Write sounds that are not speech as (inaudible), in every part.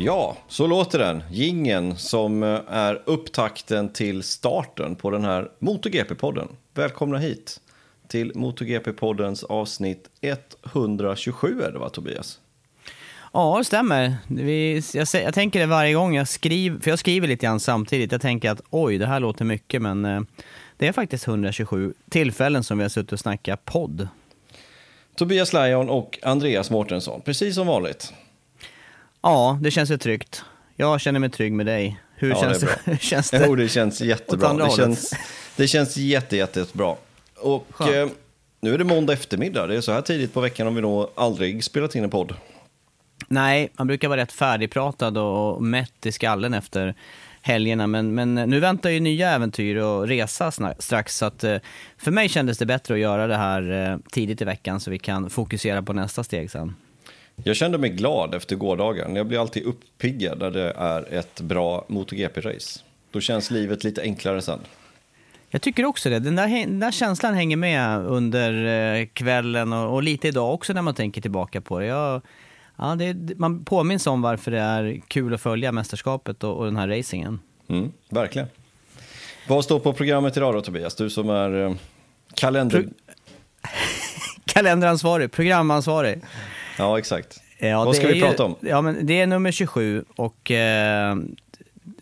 Ja, så låter den. Gingen som eh, är upptakten till starten på den här MotoGP-podden. Välkomna hit till MotoGP-poddens avsnitt 127 är det va Tobias? Ja, det stämmer. Vi, jag, jag, tänker det varje gång jag skriver, för jag skriver lite grann samtidigt. Jag tänker att oj, det här låter mycket, men eh, det är faktiskt 127 tillfällen som vi har suttit och snackat podd. Tobias Lajon och Andreas Mårtensson, precis som vanligt. Ja, det känns ju tryggt. Jag känner mig trygg med dig. Hur ja, känns, det, det, (laughs) känns det? Jo, det känns jättebra. Det känns, det känns jätte, jättebra. Och eh, nu är det måndag eftermiddag. Det är så här tidigt på veckan om vi då aldrig spelat in en podd. Nej, man brukar vara rätt färdigpratad och mätt i skallen efter helgerna. Men, men nu väntar ju nya äventyr och resa strax. Så att, eh, för mig kändes det bättre att göra det här eh, tidigt i veckan så vi kan fokusera på nästa steg sen. Jag kände mig glad efter gårdagen. Jag blir alltid uppiggad när det är ett bra MotoGP-race. Då känns livet lite enklare sen. Jag tycker också det. Den där, den där känslan hänger med under eh, kvällen och, och, lite idag också när man tänker tillbaka på det. Jag, ja, det man påminns om varför det är kul att följa mästerskapet och, och den här racingen. Mm, verkligen. Vad står på programmet idag då Tobias? Du som är eh, kalender... Pro (laughs) kalenderansvarig, programansvarig. (laughs) Ja, exakt. Ja, Vad ska vi prata om? Ja, men det är nummer 27 och eh,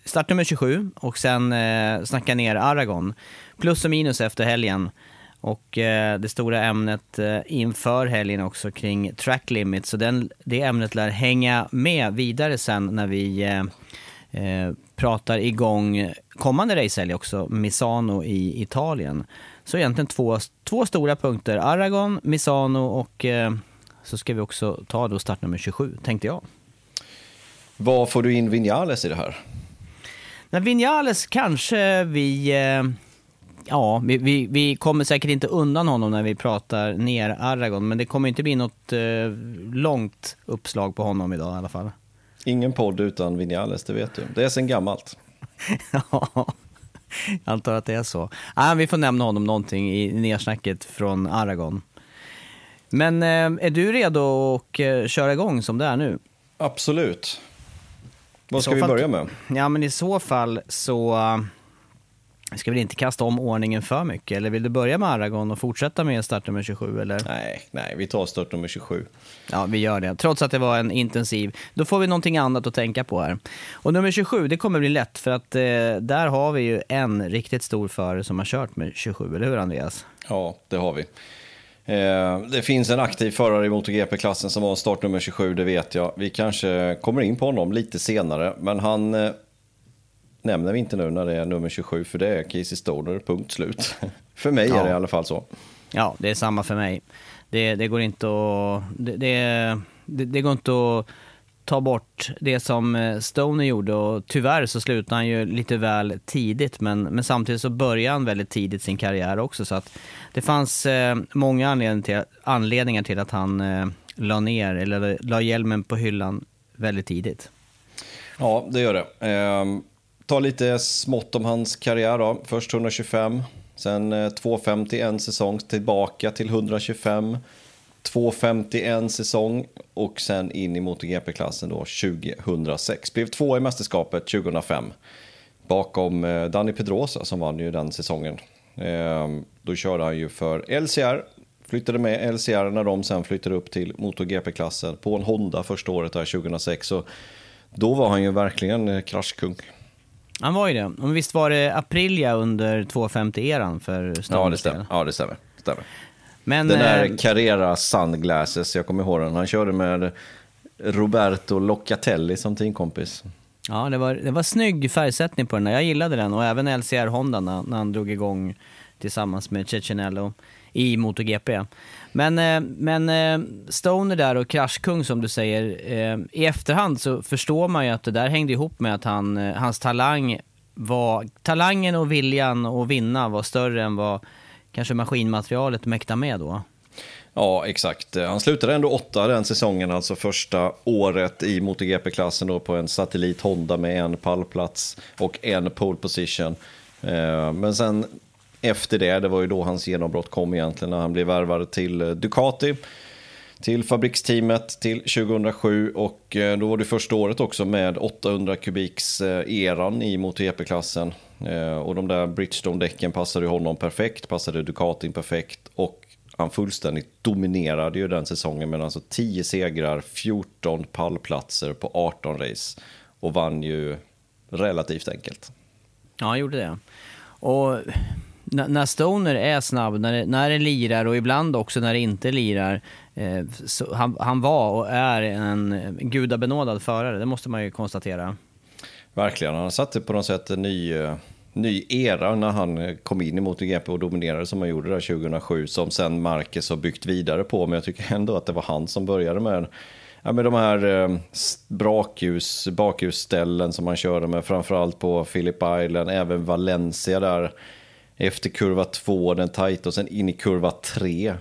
startnummer 27 och sen eh, snacka ner Aragon. Plus och minus efter helgen. Och eh, det stora ämnet eh, inför helgen också kring track limit. Så den, det ämnet lär hänga med vidare sen när vi eh, eh pratar igång kommande racehelg också, Misano i Italien. Så egentligen två, två stora punkter, Aragon, Misano och eh, så ska vi också ta då startnummer 27, tänkte jag. Vad får du in Vinales i det här? Men Vinales kanske vi... Eh, ja, vi, vi, vi, kommer säkert inte undan honom när vi pratar ner Aragon, men det kommer inte bli något eh, långt uppslag på honom idag i alla fall. Ingen podd utan Vinales, det vet du. Det är sen gammalt. (laughs) ja, jag antar att det är så. Ah, vi får nämna honom någonting i nedsnacket från Aragon. Men eh, är du redo att eh, köra igång som det är nu? Absolut. Vad ska vi fall, börja med? Ja, men i så fall så uh, ska vi inte kasta om ordningen för mycket. Eller vill du börja med Aragon och fortsätta med startnummer 27? Eller? Nej, nej, vi tar startnummer 27. Ja, vi gör det. Trots att det var en intensiv. Då får vi någonting annat att tänka på här. Och nummer 27, det kommer bli lätt för att eh, där har vi ju en riktigt stor förare som har kört med 27, eller hur Andreas? Ja, det har vi. Eh, det finns en aktiv förare i MotoGP-klassen som har startnummer 27, det vet jag. Vi kanske kommer in på honom lite senare, men han eh, nämner vi inte nu när det är nummer 27, för det är Casey Stoner, punkt slut. (laughs) för mig ja. är det i alla fall så. Ja, det är samma för mig. Det, det går inte att... Det, det, det, går inte att ta bort det som eh, Stoner gjorde och tyvärr så slutade han ju lite väl tidigt men, men samtidigt så började han väldigt tidigt sin karriär också så att det fanns eh, många anledningar till, anledningar till att han eh, la ner eller la hjälmen på hyllan väldigt tidigt. Ja, det gör det. Eh, ta lite smått om hans karriär då. Först 125, sen eh, 250 en säsong, tillbaka till 125. 2.51 säsong och sen in i MotoGP-klassen då 2006. Blev två i mästerskapet 2005 bakom eh, Danny Pedrosa som vann ju den säsongen. Eh, då körde han ju för LCR, flyttade med LCR när de sen flyttade upp till MotoGP-klassen på en Honda första året där 2006. Så då var han ju verkligen eh, kraschkung. Han var ju det. Men visst var det Aprilia under 250-eran för Stones Ja, det stämmer. Ja, det stämmer. stämmer. Men, Den där eh, Carrera Sunglasses, jag kommer ihåg den. Han körde med Roberto Locatelli som teamkompis. Ja, det var, det var snygg färgsättning på den. Jag gillade den och även LCR Honda när, när han drog igång tillsammans med Cecinello i MotoGP. Men, eh, men eh, Stoner där och kraschkung som du säger, i efterhand så förstår man ju att det där hängde ihop med att han, hans talang var, talangen och viljan att vinna var större än vad kanske maskinmaterialet mäktar med då. Ja, exakt. Han slutade ändå åtta den säsongen, alltså första året i MotoGP-klassen då på en satellit Honda med en pallplats och en pole position. Eh, men sen efter det, det var ju då hans genombrott kom egentligen när han blev värvad till Ducati. Till fabriksteamet till 2007 och eh, då var det första året också med 800 kubiks eh, eran i MotoGP-klassen. E eh, och de där Bridgestone-däcken passade honom perfekt, passade Ducatin perfekt och han fullständigt dominerade ju den säsongen med alltså 10 segrar, 14 pallplatser på 18 race och vann ju relativt enkelt. Ja, han gjorde det. Och när Stoner är snabb, när det, när det lirar och ibland också när det inte lirar, Eh, så han, han var och är en gudabenådad förare, det måste man ju konstatera. Verkligen, han satte på något sätt en ny, eh, ny era när han kom in i MotoGP och dominerade som han gjorde där 2007, som sen Marquez har byggt vidare på. Men jag tycker ändå att det var han som började med, ja, med de här eh, brakljus, bakljusställen som han körde med, framförallt på Phillip Island, även Valencia där efter kurva 2, den tajta och sen in i kurva 3.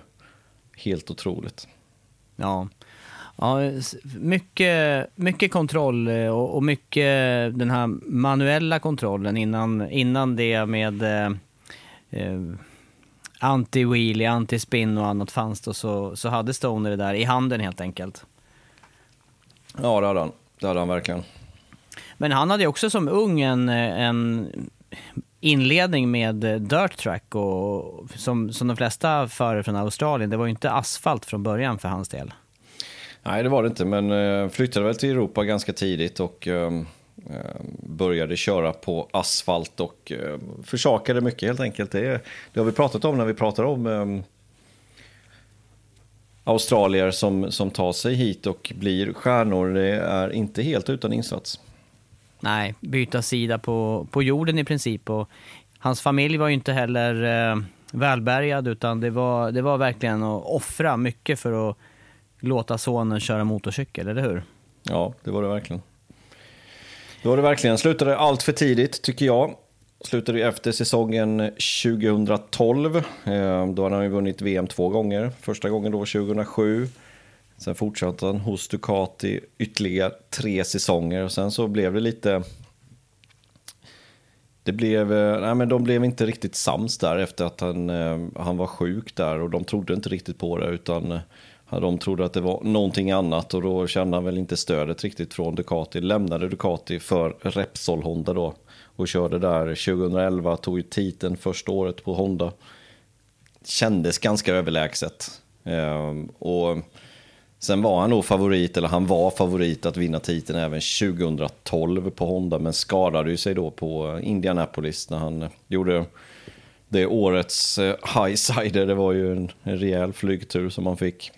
Helt otroligt. Ja. Ja, mycket, mycket kontroll eh, och, och mycket den här manuella kontrollen innan, innan det med eh, eh, anti-wheelie, anti-spin och annat fanns då, så, så hade Stoner det där i handen helt enkelt. Ja, det hade han. Det hade han verkligen. Men han hade också som ung en, en inledning med eh, dirt track och som, som de flesta förare från Australien. Det var ju inte asfalt från början för hans del. Nej, det var det inte, men eh, flyttade väl till Europa ganska tidigt och ehm, ehm, började köra på asfalt och ehm, försakade mycket helt enkelt. Det, det har vi pratat om när vi pratar om australier som, som tar sig hit och blir stjärnor. Det är inte helt utan insats. Nej, byta sida på, på jorden i princip. Och hans familj var ju inte heller eh, välbärgad utan det var, det var verkligen att offra mycket för att låta sonen köra motorcykel, eller hur? Ja, det var det verkligen. Det var det verkligen. Slutade allt för tidigt, tycker jag. Slutade efter säsongen 2012. Eh, då hade han ju vunnit VM två gånger. Första gången då 2007. Sen fortsatte han hos Ducati ytterligare tre säsonger. Och sen så blev det lite... Det blev, eh, nej men de blev inte riktigt sams där efter att han, eh, han var sjuk där och de trodde inte riktigt på det utan eh, de trodde att det var någonting annat och då kände han väl inte stödet riktigt från Ducati. Lämnade Ducati för Repsol Honda då och körde där 2011, tog ju titeln första året på Honda. Kändes ganska överlägset. Ehm, och sen var han nog favorit, eller han var favorit att vinna titeln även 2012 på Honda, men skadade ju sig då på Indianapolis när han gjorde det årets eh, highsider. Det var ju en, rejäl flygtur som han fick.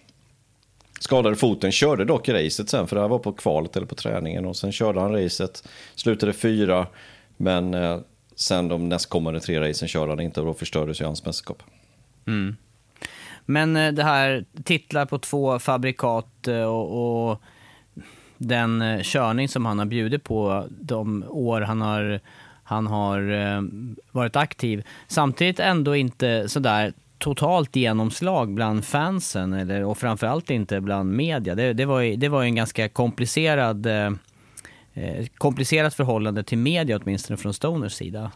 Skadade foten, körde dock racet sen, för det här var på kvalet eller på träningen. Och sen körde han racet, slutade fyra, men eh, sen de nästkommande tre racen körde han inte och då förstördes ju hans mästerskap. Mm. Men eh, det här titlar på två fabrikat eh, och, och den eh, körning som han har bjudit på de år han har, han har varit aktiv. Samtidigt ändå inte sådär totalt genomslag bland fansen eller, och framförallt inte bland media. Det, det, var, det var en ganska komplicerad, eh, komplicerat förhållande till media åtminstone från Stoners sida.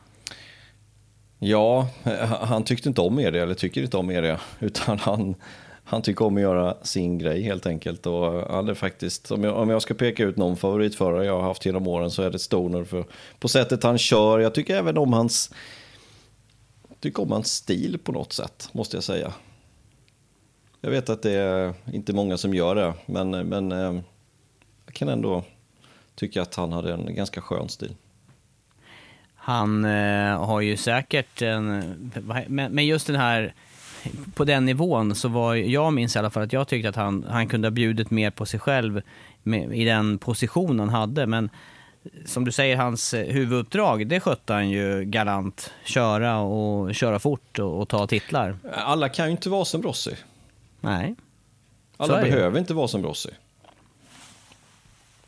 Ja, eh, han tyckte inte om media, eller tycker inte om media, (laughs) utan han, han tycker om att göra sin grej helt enkelt. Och eh, han är faktiskt, om jag, om jag ska peka ut någon favoritförare jag har haft genom åren så är det Stoner för, på sättet han kör. Jag tycker även om hans, tycker om hans stil på något sätt, måste jag säga. Jag vet att det är inte många som gör det, men, eh, men jag kan ändå tycka att han hade en ganska skön stil. Han eh, har ju säkert en, men just den här, på den nivån så var, jag minns i alla fall att jag tyckte att han, han kunde ha bjudit mer på sig själv med, i den position han hade. Men som du säger, hans huvuduppdrag, det skötte han ju galant. Köra och köra fort och, och ta titlar. Alla kan ju inte vara som Rossi. Nej. Alla behöver inte vara som Rossi.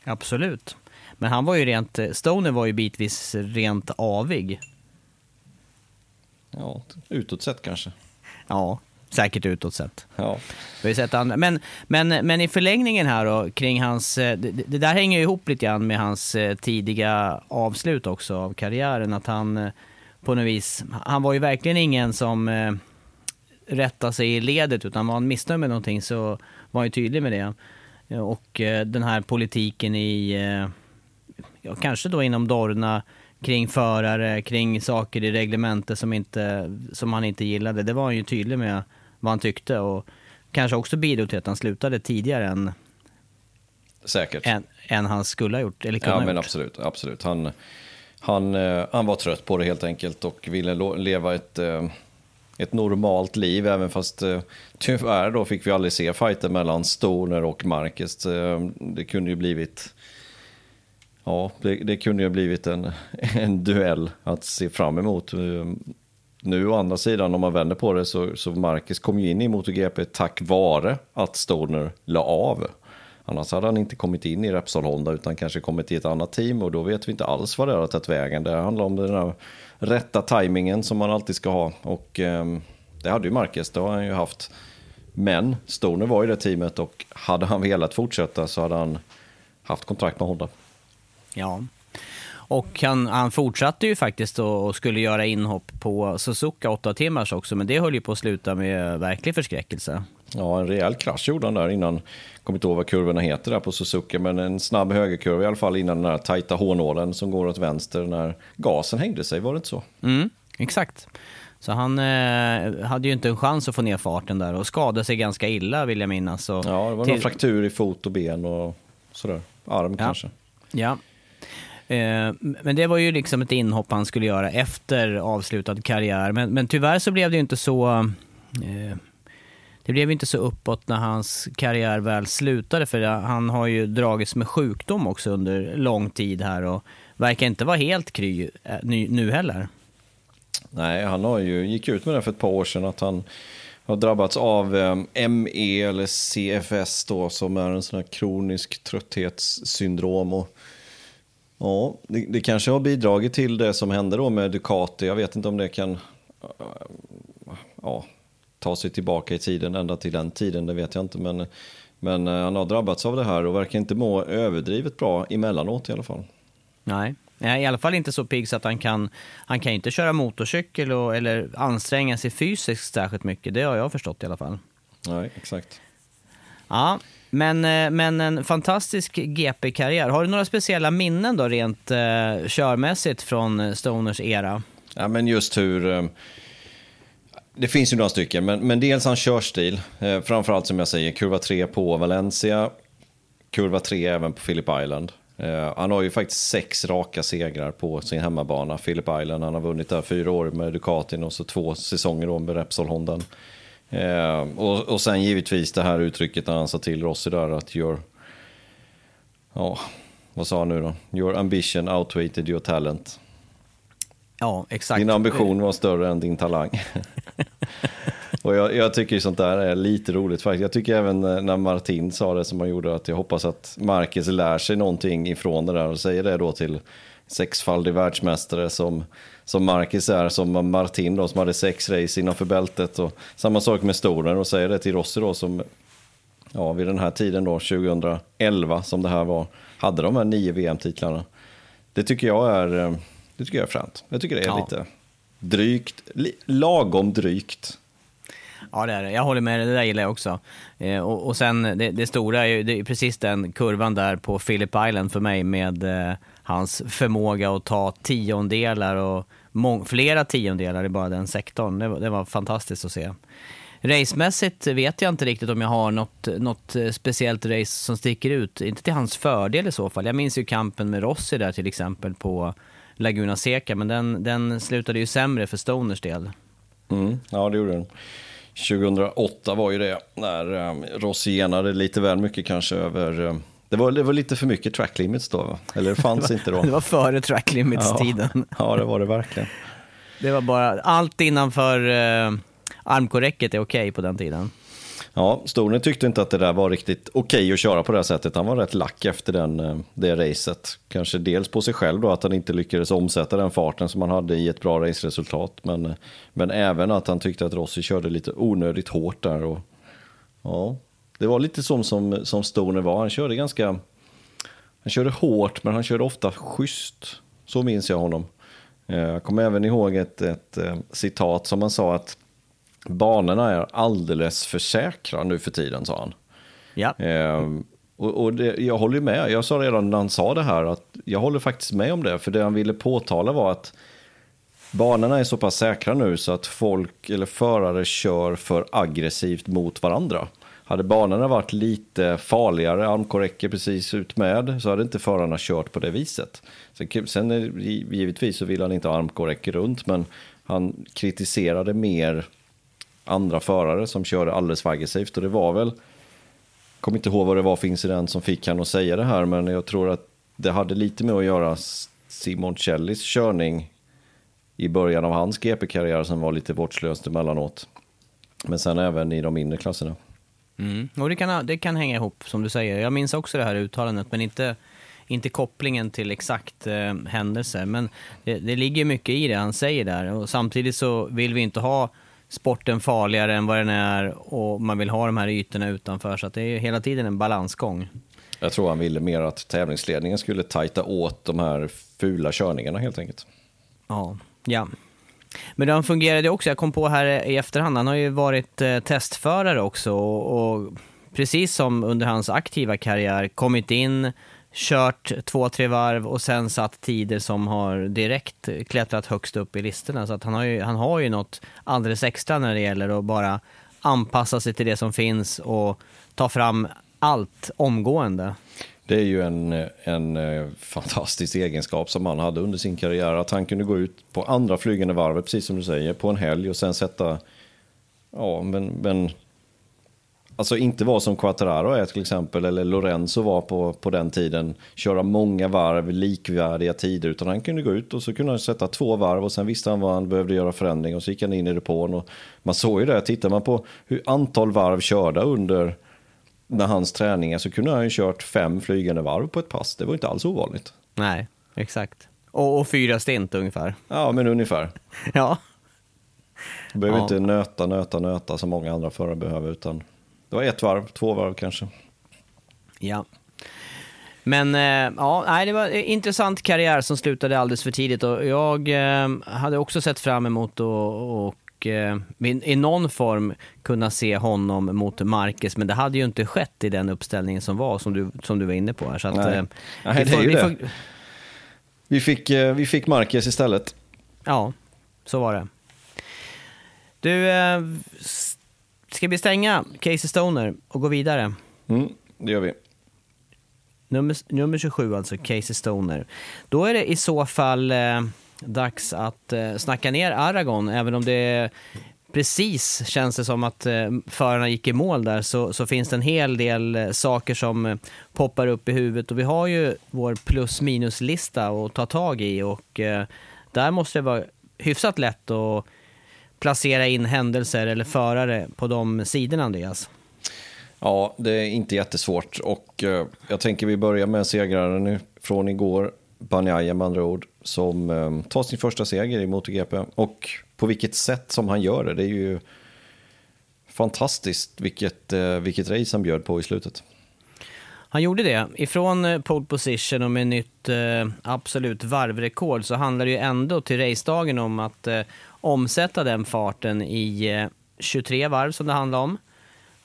Absolut. Men han var ju rent, Stoner var ju bitvis rent avig. Ja, utåt sett kanske. Ja, säkert utåt sett. Ja. Vi har sett andra. Men, men, men i förlängningen här då, kring hans, det, det där hänger ju ihop lite grann med hans eh, tidiga avslut också av karriären. Att han eh, på något vis, han var ju verkligen ingen som eh, rättade sig i ledet utan var han missnöjd med någonting så var han ju tydlig med det. Och den här politiken i ja, kanske då inom Dorna, kring förare, kring saker i reglementet som, inte, som han inte gillade. Det var han ju tydlig med vad han tyckte och kanske också bidrog till att han slutade tidigare än, Säkert. än, än han skulle ha gjort. Eller ja, ha men gjort. absolut. absolut. Han, han, eh, han var trött på det helt enkelt och ville leva ett, eh, ett normalt liv, även fast eh, tyvärr då fick vi aldrig se fighter mellan Stoner och Marcus. Det kunde ju blivit Ja, det, det kunde ju blivit en, en duell att se fram emot. Ehm, nu å andra sidan, om man vänder på det, så, så Marcus kom ju in i MotoGP tack vare att Stoner la av. Annars hade han inte kommit in i Repsol Honda utan kanske kommit i ett annat team och då vet vi inte alls vad det har tagit vägen. Det handlar om den här rätta tajmingen som man alltid ska ha och eh, det hade ju Marcus, det har han ju haft. Men Stoner var i det teamet och hade han velat fortsätta så hade han haft kontrakt med Honda. Ja. Och han, han fortsatte ju faktiskt och skulle göra inhopp på Suzuka åtta timmars också, men det höll ju på att sluta med verklig förskräckelse. Ja, en rejäl krasch gjorde han där innan, kommer inte ihåg vad kurvorna heter där på Suzuka, men en snabb högerkurva i alla fall innan den där tajta hårnålen som går åt vänster när gasen hängde sig, var det inte så? Mm, exakt. Så han eh, hade ju inte en chans att få ner farten där och skadade sig ganska illa vill jag minnas. Och ja, det var till... någon fraktur i fot och ben och sådär, arm ja. kanske. Ja, Eh, men det var ju liksom ett inhopp han skulle göra efter avslutad karriär. Men, men tyvärr så blev det ju inte så... Eh, det blev inte så uppåt när hans karriär väl slutade för han har ju dragits med sjukdom också under lång tid här och verkar inte vara helt kry eh, nu heller. Nej, han har ju, gick ut med det för ett par år sedan att han har drabbats av ME eller CFS då som är en sån här kronisk trötthetssyndrom. Och Ja, det, det, kanske har bidragit till det som hände då med Ducati. Jag vet inte om det kan ja, ta sig tillbaka i tiden, ända till den tiden, det vet jag inte. Men, men eh, han har drabbats av det här och verkar inte må överdrivet bra emellanåt i alla fall. Nej, i alla fall inte så pigg så att han kan, han kan inte köra motorcykel och, eller anstränga sig fysiskt särskilt mycket. Det har jag förstått i alla fall. Nej, exakt. Ja, men, eh, men en fantastisk GP-karriär. Har du några speciella minnen då rent eh, körmässigt från eh, Stoners era? Ja, men just hur... Ehm, det finns ju några stycken, men, men dels hans körstil. Eh, framförallt som jag säger, kurva 3 på Valencia, kurva 3 även på Phillip Island. Eh, han har ju faktiskt sex raka segrar på sin hemmabana, Phillip Island. Han har vunnit där fyra år med Ducatin och så två säsonger då med Repsol Honda. Eh, och, och sen givetvis det här uttrycket när han sa till Rossi där att your... Ja, vad sa han nu då? Your ambition outweighed your talent. Ja, exakt. Din ambition var större än din talang. (laughs) Och jag, jag tycker sånt där är lite roligt faktiskt. Jag tycker även eh, när Martin sa det som han gjorde att jag hoppas att Marcus lär sig någonting ifrån det där och säger det då till sexfaldig världsmästare som, som Marcus är, som Martin då som hade sex race innanför bältet och samma sak med Stoner och säger det till Rossi då som ja, vid den här tiden då 2011 som det här var hade de här nio VM-titlarna. Det tycker jag är, eh, det tycker jag är fränt. Jag tycker det är ja. lite drygt, lagom drygt. Ja, det är det. Jag håller med, det där gillar jag också. Eh, och, och, sen det, det stora är ju det är precis den kurvan där på Phillip Island för mig med eh, hans förmåga att ta tiondelar och flera tiondelar i bara den sektorn. Det, det var fantastiskt att se. Racemässigt vet jag inte riktigt om jag har något, något eh, speciellt race som sticker ut. Inte till hans fördel i så fall. Jag minns ju kampen med Rossi där till exempel på Laguna Seca, men den, den slutade ju sämre för Stoners del. Mm, ja, det gjorde den. 2008 var ju det, när eh, Rossi genade lite väl mycket kanske över eh, det var, det var lite för mycket track limits då, eller det fanns (laughs) det var, inte då? Det var före track limits-tiden. Ja, (laughs) ja, det var det verkligen. Det var bara, allt innanför uh, armkorräcket är okej okay på den tiden. Ja, Storne tyckte inte att det där var riktigt okej okay att köra på det här sättet. Han var rätt lack efter den, eh, det racet. Kanske dels på sig själv då, att han inte lyckades omsätta den farten som han hade i ett bra raceresultat. Men, eh, men även att han tyckte att Rossi körde lite onödigt hårt där. Och, ja, det var lite som, som, som Stoner var. Han körde ganska... Han körde hårt, men han körde ofta schysst. Så minns jag honom. Eh, jag kommer även ihåg ett, ett, ett citat som han sa att banorna är alldeles för säkra nu för tiden, sa han. Ja. Eh, och, och det, jag håller med. Jag sa redan när han sa det här att jag håller faktiskt med om det. För det han ville påtala var att banorna är så pass säkra nu så att folk eller förare kör för aggressivt mot varandra. Hade banorna varit lite farligare, armkorräcker precis ut med, så hade inte förarna kört på det viset. Sen, sen givetvis så vill han inte ha armkorräcker runt, men han kritiserade mer andra förare som körde alldeles för aggressivt. Och det var väl, jag kommer inte ihåg vad det var för incident som fick han att säga det här, men jag tror att det hade lite med att göra Simon Cellis körning i början av hans GP-karriär som var lite vårdslöst emellanåt. Men sen även i de mindre klasserna. Mm. Och det kan, det kan hänga ihop som du säger. Jag minns också det här uttalandet, men inte, inte kopplingen till exakt eh, händelse. Men det, det ligger mycket i det han säger där. Och samtidigt så vill vi inte ha sporten farligare än vad den är och man vill ha de här ytorna utanför. Så det är hela tiden en balansgång. Jag tror han ville mer att tävlingsledningen skulle tajta åt de här fula körningarna helt enkelt. Ja, ja. Men han fungerade också, jag kom på här i efterhand, han har ju varit eh, testförare också och, och precis som under hans aktiva karriär kommit in kört två, tre varv och sen satt tider som har direkt klättrat högst upp i listorna. Så att han, har ju, han har ju något alldeles extra när det gäller att bara anpassa sig till det som finns och ta fram allt omgående. Det är ju en, en eh, fantastisk egenskap som han hade under sin karriär. Att han kunde gå ut på andra flygande varvet, precis som du säger, på en helg och sen sätta Ja, men, men Alltså inte vara som Quattararo är till exempel, eller Lorenzo var på, på den tiden. Köra många varv, likvärdiga tider. Utan han kunde gå ut och så kunde han sätta två varv och sen visste han vad han behövde göra förändring. Och så gick han in i depån. Och man såg ju det, tittar man på hur antal varv körda under när hans träningar så kunde han ju kört fem flygande varv på ett pass. Det var inte alls ovanligt. Nej, exakt. Och, och fyra stint ungefär. Ja, men ungefär. (laughs) ja. Du behöver ja. inte nöta, nöta, nöta som många andra förare behöver. Utan det var ett varv, två varv kanske. Ja. Men äh, ja, nej, det var en intressant karriär som slutade alldeles för tidigt och jag äh, hade också sett fram emot och, och äh, i någon form kunna se honom mot Marcus, men det hade ju inte skett i den uppställningen som var, som du, som du var inne på här. Så att, nej. nej, det är ju vi, det. vi, fick, vi fick Marcus istället. Ja, så var det. Du, Ska vi stänga Casey Stoner och gå vidare? Mm, det gör vi. Nummer, nummer 27 alltså, Casey Stoner. Då är det i så fall eh, dags att eh, snacka ner Aragon, även om det precis känns det som att eh, förarna gick i mål där så, så finns det en hel del eh, saker som eh, poppar upp i huvudet. Och vi har ju vår plus minus-lista att ta tag i. Och eh, där måste det vara hyfsat lätt att placera in händelser eller förare på de sidorna, Andreas? Ja, det är inte jättesvårt. Och eh, jag tänker vi börjar med segraren från igår, Banjaya med andra ord, som eh, tar sin första seger i MotoGP och på vilket sätt som han gör det. Det är ju fantastiskt vilket, eh, vilket race han bjöd på i slutet. Han gjorde det. Ifrån eh, pole position och med nytt eh, absolut varvrekord så handlar det ju ändå till racedagen om att eh, omsätta den farten i eh, 23 varv som det handlar om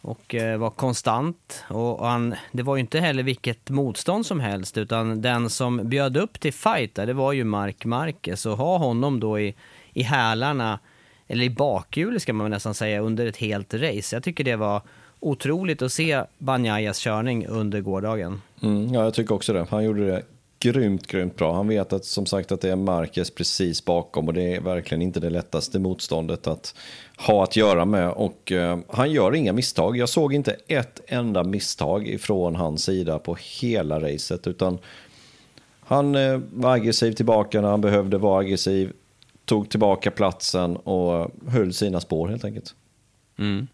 och eh, var konstant. Och han, det var ju inte heller vilket motstånd som helst utan den som bjöd upp till fight där, det var ju Mark Marquez och ha honom då i, i hälarna eller i bakhjulet ska man nästan säga, under ett helt race. Jag tycker det var otroligt att se Banayas körning under gårdagen. Mm, ja, jag tycker också det. Han gjorde det grymt, grymt bra. Han vet att som sagt att det är Marquez precis bakom och det är verkligen inte det lättaste motståndet att ha att göra med och eh, han gör inga misstag. Jag såg inte ett enda misstag ifrån hans sida på hela racet utan han eh, var aggressiv tillbaka när han behövde vara aggressiv tog tillbaka platsen och höll sina spår helt enkelt. Mm.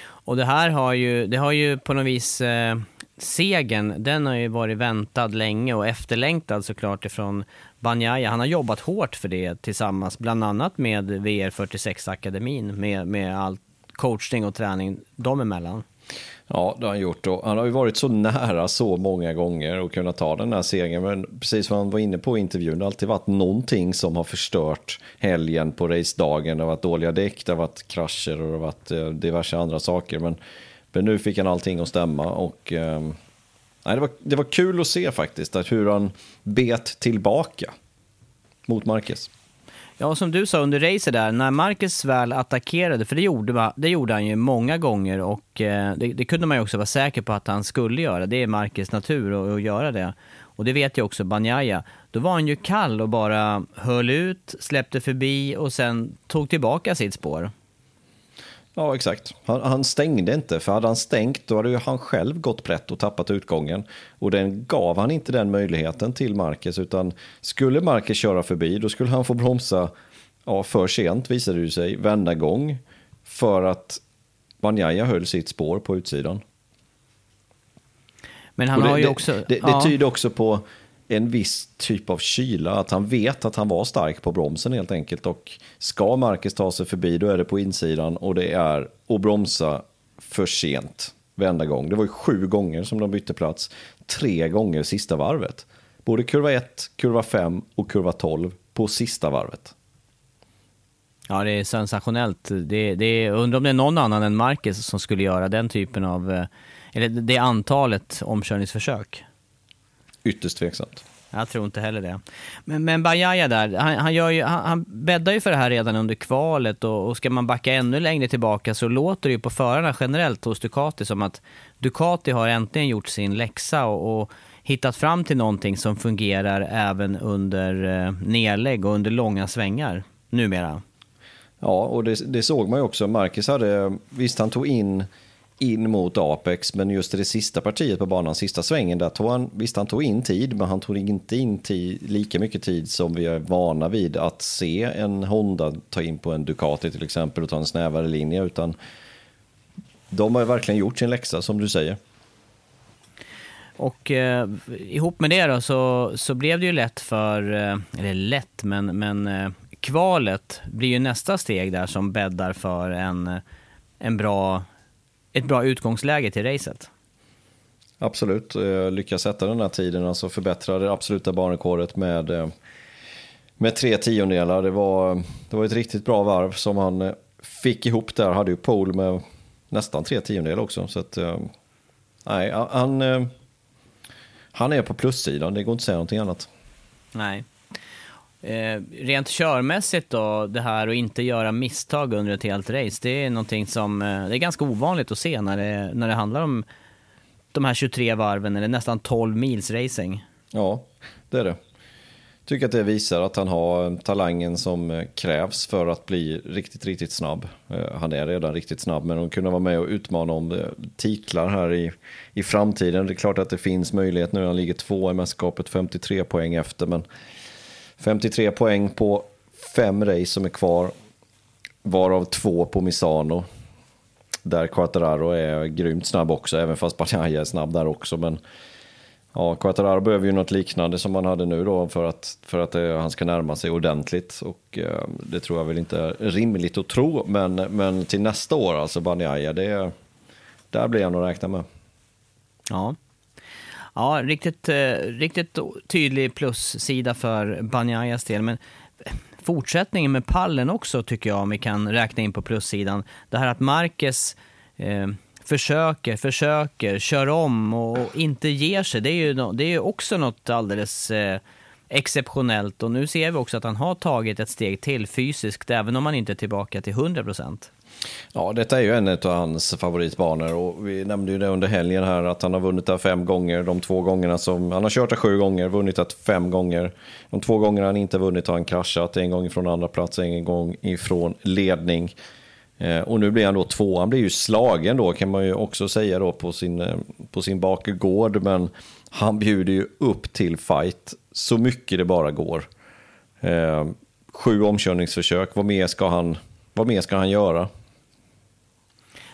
Och det här har ju, det har ju på något vis, eh, segern, den har ju varit väntad länge och efterlängtad såklart ifrån Banjaya, Han har jobbat hårt för det tillsammans, bland annat med VR46-akademin, med, med all coachning och träning dem emellan. Ja, det har han gjort. Och han har ju varit så nära så många gånger och kunnat ta den här segern. Men precis som han var inne på i intervjun, det har alltid varit någonting som har förstört helgen på racedagen. Det har varit dåliga däck, det har varit krascher och det har varit eh, diverse andra saker. Men, men nu fick han allting att stämma. Och, eh, nej, det, var, det var kul att se faktiskt, att hur han bet tillbaka mot Marcus. Ja, som du sa under racet där, när Marcus väl attackerade, för det gjorde, det gjorde han ju många gånger och eh, det, det, kunde man ju också vara säker på att han skulle göra. Det är Marcus natur att, att göra det. Och det vet ju också Banjaya. Då var han ju kall och bara höll ut, släppte förbi och sen tog tillbaka sitt spår. Ja, exakt. Han, han, stängde inte, för hade han stängt då hade ju han själv gått brett och tappat utgången. Och den gav han inte den möjligheten till Marcus, utan skulle Marcus köra förbi då skulle han få bromsa ja, för sent, visade det sig, vända gång för att Banjaya höll sitt spår på utsidan. Men han det, har ju det, också... Det, det, ja. tyder också på en viss typ av kyla, att han vet att han var stark på bromsen helt enkelt. Och ska Marcus ta sig förbi då är det på insidan och det är att bromsa för sent varenda gång. Det var ju sju gånger som de bytte plats, tre gånger sista varvet. Både kurva 1, kurva 5 och kurva 12 på sista varvet. Ja, det är sensationellt. Det, det, undrar om det är någon annan än Marcus som skulle göra den typen av, eh, eller det antalet omkörningsförsök. Ytterst tveksamt. Jag tror inte heller det. Men, men Bajaya där, han, han, gör ju, han, han bäddar ju för det här redan under kvalet och, och ska man backa ännu längre tillbaka så låter det ju på förarna generellt hos Ducati som att Ducati har äntligen gjort sin läxa och, och hittat fram till någonting som fungerar även under eh, nedlägg och under långa svängar numera. Ja, och det, det såg man ju också. Marcus hade, visst han tog in in mot Apex, men just i det sista partiet på banan, sista svängen, där tog han, visst han tog in tid, men han tog inte in tid, lika mycket tid som vi är vana vid att se en Honda ta in på en Ducati till exempel och ta en snävare linje, utan de har ju verkligen gjort sin läxa som du säger. Och eh, ihop med det då så, så blev det ju lätt för, eh, eller lätt, men, men eh, kvalet blir ju nästa steg där som bäddar för en, en bra ett bra utgångsläge till racet. Absolut, eh, lyckas sätta den här tiden, alltså förbättra det absoluta banrekordet med, eh, med tre tiondelar. Det var, det var ett riktigt bra varv som han eh, fick ihop där, hade ju pole med nästan tre tiondelar också. Så att, nej, han, han är på plussidan, det går inte att säga någonting annat. Nej. Eh, rent körmässigt då, det här att inte göra misstag under ett helt race, det är någonting som eh, det är ganska ovanligt att se när det, när det handlar om de här 23 varven eller nästan 12 mils racing. Ja, det är det. Tycker att det visar att han har talangen som eh, krävs för att bli riktigt, riktigt snabb. Eh, han är redan riktigt snabb, men att kunna vara med och utmana om eh, titlar här i, i framtiden. Det är klart att det finns möjlighet nu. Han ligger två i mästerskapet, 53 poäng efter, men 53 poäng på fem race som är kvar. varav två på Misano. Där Quattararo är grymt snabb också, även fast Bagnaia är snabb där också. Men ja, Quattararo behöver ju något liknande som han hade nu då för att, för att eh, han ska närma sig ordentligt. Och eh, det tror jag väl inte är rimligt att tro. Men, men till nästa år, alltså Bagnaia, det, där blir han att räkna med. Ja. Ja, riktigt, eh, riktigt tydlig plussida för Banjajas del. Men eh, fortsättningen med pallen också tycker jag, om vi kan räkna in på plussidan. Det här att Marquez eh, försöker, försöker, kör om och inte ger sig. Det är ju, det är ju också något alldeles eh, exceptionellt. Och nu ser vi också att han har tagit ett steg till fysiskt, även om han inte är tillbaka till 100 procent. Ja, detta är ju en av hans favoritbanor och vi nämnde ju det under helgen här att han har vunnit där fem gånger. De två gångerna som, han har kört där sju gånger, vunnit där fem gånger. De två gångerna han inte vunnit har han kraschat, en gång ifrån andra plats, en gång ifrån ledning. Eh, och nu blir han då två, han blir ju slagen då kan man ju också säga då på sin, eh, på sin bakgård, men han bjuder ju upp till fight så mycket det bara går. Eh, sju omkörningsförsök, vad mer ska han, vad mer ska han göra?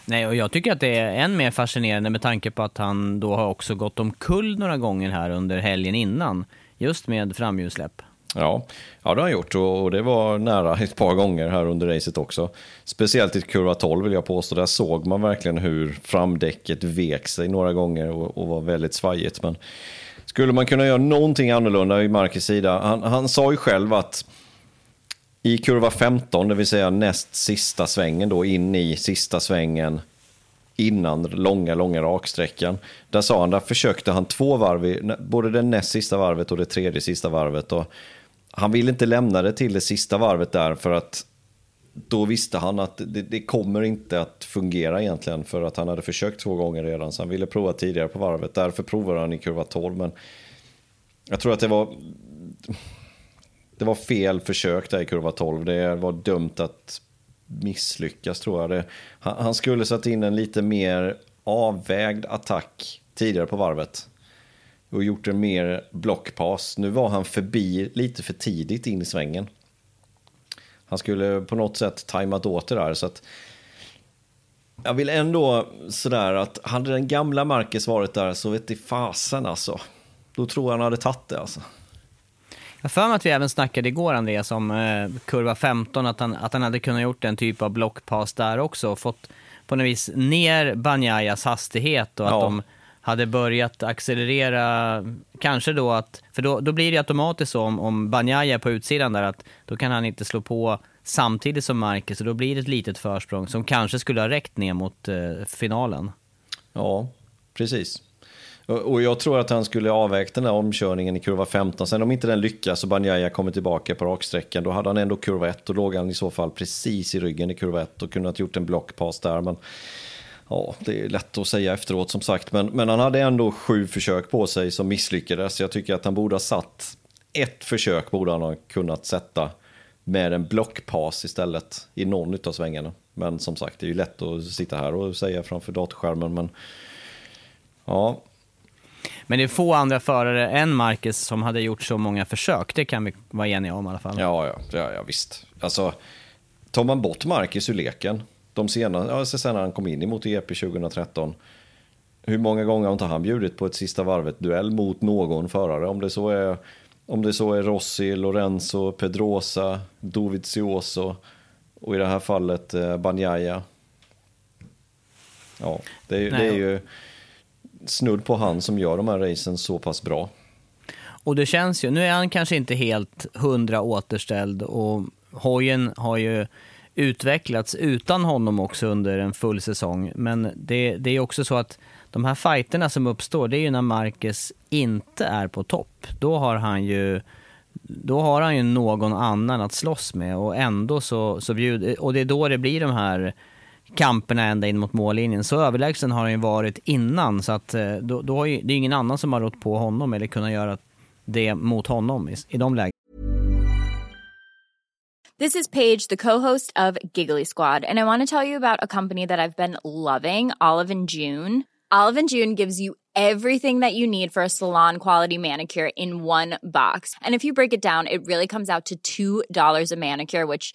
Nej, och jag tycker att det är än mer fascinerande med tanke på att han då har också gått omkull några gånger här under helgen innan, just med framhjulssläpp. Ja, ja, det har han gjort och det var nära ett par gånger här under racet också. Speciellt i kurva 12 vill jag påstå. Där såg man verkligen hur framdäcket vek sig några gånger och, och var väldigt svajigt. Men skulle man kunna göra någonting annorlunda i Marcus sida? Han, han sa ju själv att i kurva 15, det vill säga näst sista svängen då, in i sista svängen innan långa, långa raksträckan. Där sa han, där försökte han två varv, både det näst sista varvet och det tredje sista varvet. Och han ville inte lämna det till det sista varvet där för att då visste han att det, det, kommer inte att fungera egentligen för att han hade försökt två gånger redan så han ville prova tidigare på varvet. Därför provade han i kurva 12 men jag tror att det var det var fel försök där i kurva 12. Det var dömt att misslyckas tror jag. Det, han, han skulle satt in en lite mer avvägd attack tidigare på varvet och gjort en mer blockpass. Nu var han förbi lite för tidigt in i svängen. Han skulle på något sätt tajmat åt det där. Så att jag vill ändå sådär att hade den gamla Marcus varit där så vet i fasen alltså. Då tror jag han hade tagit det alltså. Jag för mig att vi även snackade igår, Andreas, om eh, kurva 15, att han, att han hade kunnat gjort en typ av blockpass där också och fått på något vis ner Banyayas hastighet och att de hade börjat accelerera, kanske då att, för då, då blir det automatiskt så om, om Banyaya är på utsidan där, att då kan han inte slå på samtidigt som Marcus, och då blir det ett litet försprång som kanske skulle ha räckt ner mot eh, finalen. Ja, precis. Och jag tror att han skulle avvägt den här omkörningen i kurva 15. Sen om inte den lyckas och Banjaya kommer tillbaka på raksträckan, då hade han ändå kurva 1 och låg han i så fall precis i ryggen i kurva 1 och kunnat gjort en blockpass där. Men ja, det är lätt att säga efteråt som sagt. Men, men han hade ändå sju försök på sig som misslyckades. Jag tycker att han borde ha satt ett försök borde han ha kunnat sätta med en blockpass istället i någon av svängarna. Men som sagt, det är ju lätt att sitta här och säga framför datorskärmen. Men ja, men det är få andra förare än Marcus som hade gjort så många försök. Det kan vi vara eniga om i alla fall. Ja, ja, ja, ja visst. Alltså, tar man bort Marcus ur leken, de senaste, ja, sen han kom in i MotoGP 2013, hur många gånger har inte han bjudit på ett sista varvet-duell mot någon förare? Om det så är, om det så är Rossi, Lorenzo, Pedrosa, Dovizioso och i det här fallet eh, Banjaya. Ja, det, det är ju snudd på han som gör de här racen så pass bra. Och det känns ju, nu är han kanske inte helt hundra återställd och hojen har ju utvecklats utan honom också under en full säsong. Men det, det är också så att de här fighterna som uppstår, det är ju när Marcus inte är på topp. Då har han ju då har han ju någon annan att slåss med och ändå så, så bjuder, och det är då det blir de här kamperna ända in mot mållinjen. Så överlägsen har han ju varit innan, så att eh, då, då har ju, det är ingen annan som har rått på honom eller kunnat göra det mot honom i, i de lägena. This is Paige, the co-host of Giggly Squad, and I want to tell you about a company that I've been loving, Olive and June. Olive and June gives you everything that you need for a salon quality manicure in one box. And if you break it down, it really comes out to $2 a manicure, which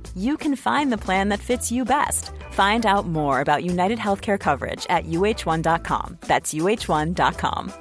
you can find the plan that fits you best. Find out more about United Healthcare coverage at uh1.com. That's uh1.com.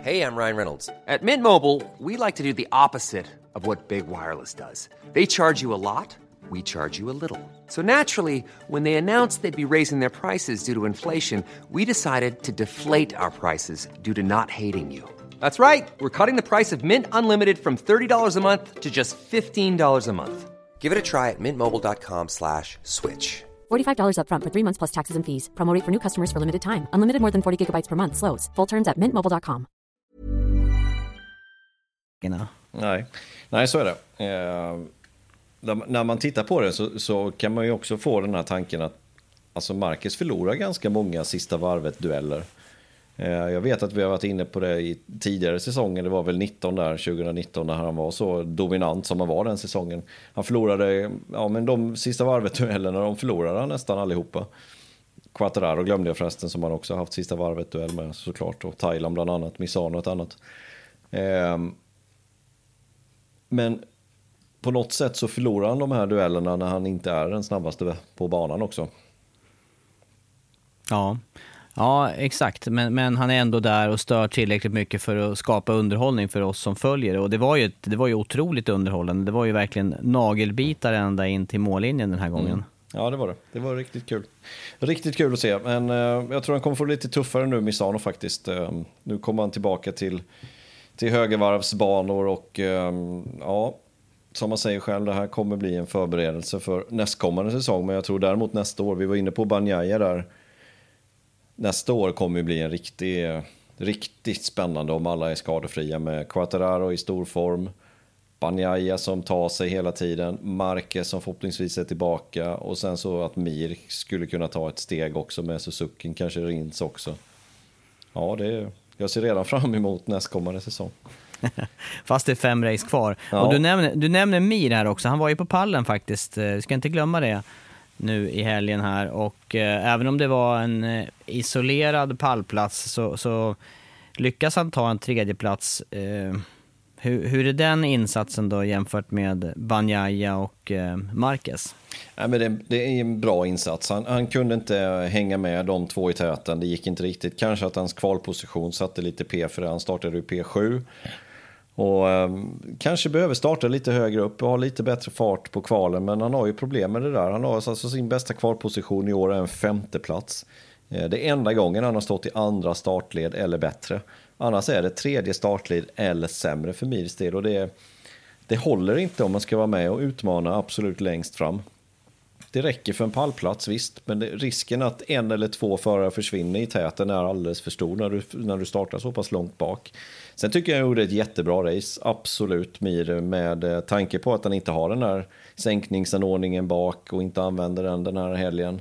Hey, I'm Ryan Reynolds. At Mint Mobile, we like to do the opposite of what Big Wireless does. They charge you a lot, we charge you a little. So naturally, when they announced they'd be raising their prices due to inflation, we decided to deflate our prices due to not hating you. That's right. We're cutting the price of Mint Unlimited from $30 a month to just $15 a month. Give it a try at mintmobile.com slash switch. $45 upfront for three months plus taxes and fees. Promo rate for new customers for limited time. Unlimited more than 40 gigabytes per month. Slows. Full terms at mintmobile.com. Nej, Nej så är det. Eh, när- när man tittar på det så, så kan man ju också få den här tanken att alltså Marcus förlorar ganska många sista varvet-dueller. Eh, jag vet att vi har varit inne på det i tidigare säsonger, det var väl 19 där, 2019, när han var så dominant som han var den säsongen. Han förlorade, ja men de sista varvet-duellerna, de förlorade han nästan allihopa. Quattararo glömde jag förresten, som han också haft sista varvet-duell med såklart, och Thailand bland annat, Misano ett annat. Ehm, men på något sätt så förlorar han de här duellerna när han inte är den snabbaste på banan också. Ja, ja exakt. Men, men han är ändå där och stör tillräckligt mycket för att skapa underhållning för oss som följer. Och det var ju, det var ju otroligt underhållande. Det var ju verkligen nagelbitar ända in till mållinjen den här gången. Mm. Ja, det var det. Det var riktigt kul. Riktigt kul att se. Men eh, jag tror han kommer få det lite tuffare nu, Misano faktiskt. Eh, nu kommer han tillbaka till, till högervarvsbanor och eh, ja, som man säger själv, det här kommer bli en förberedelse för nästkommande säsong. Men jag tror däremot nästa år, vi var inne på Banjaya där, nästa år kommer ju bli en riktig, riktigt spännande om alla är skadefria med Quattararo i stor form. Banjaya som tar sig hela tiden, Marquez som förhoppningsvis är tillbaka och sen så att Mir skulle kunna ta ett steg också med Suzuki, kanske Rins också. Ja, det är, jag ser redan fram emot nästkommande säsong. (laughs) Fast det är fem race kvar. Ja. Och du nämner, du nämner Mir här också. Han var ju på pallen faktiskt. Eh, ska inte glömma det nu i helgen här. Och eh, även om det var en eh, isolerad pallplats så, så lyckas han ta en tredjeplats. Eh, hur, hur är den insatsen då jämfört med Banjaya och eh, Marquez? Ja, men det, det är en bra insats. Han, han kunde inte hänga med de två i täten. Det gick inte riktigt. Kanske att hans kvalposition satte lite P för det. Han startade ju P7. Och eh, kanske behöver starta lite högre upp och ha lite bättre fart på kvalen. Men han har ju problem med det där. Han har alltså, alltså sin bästa kvalposition i år är en femteplats. Eh, det är enda gången han har stått i andra startled eller bättre. Annars är det tredje startled eller sämre för Mirs del. Och det, det håller inte om man ska vara med och utmana absolut längst fram. Det räcker för en pallplats visst, men det, risken att en eller två förare försvinner i täten är alldeles för stor när du, när du startar så pass långt bak. Sen tycker jag han gjorde ett jättebra race, absolut Mir, med eh, tanke på att han inte har den här sänkningsanordningen bak och inte använder den den här helgen.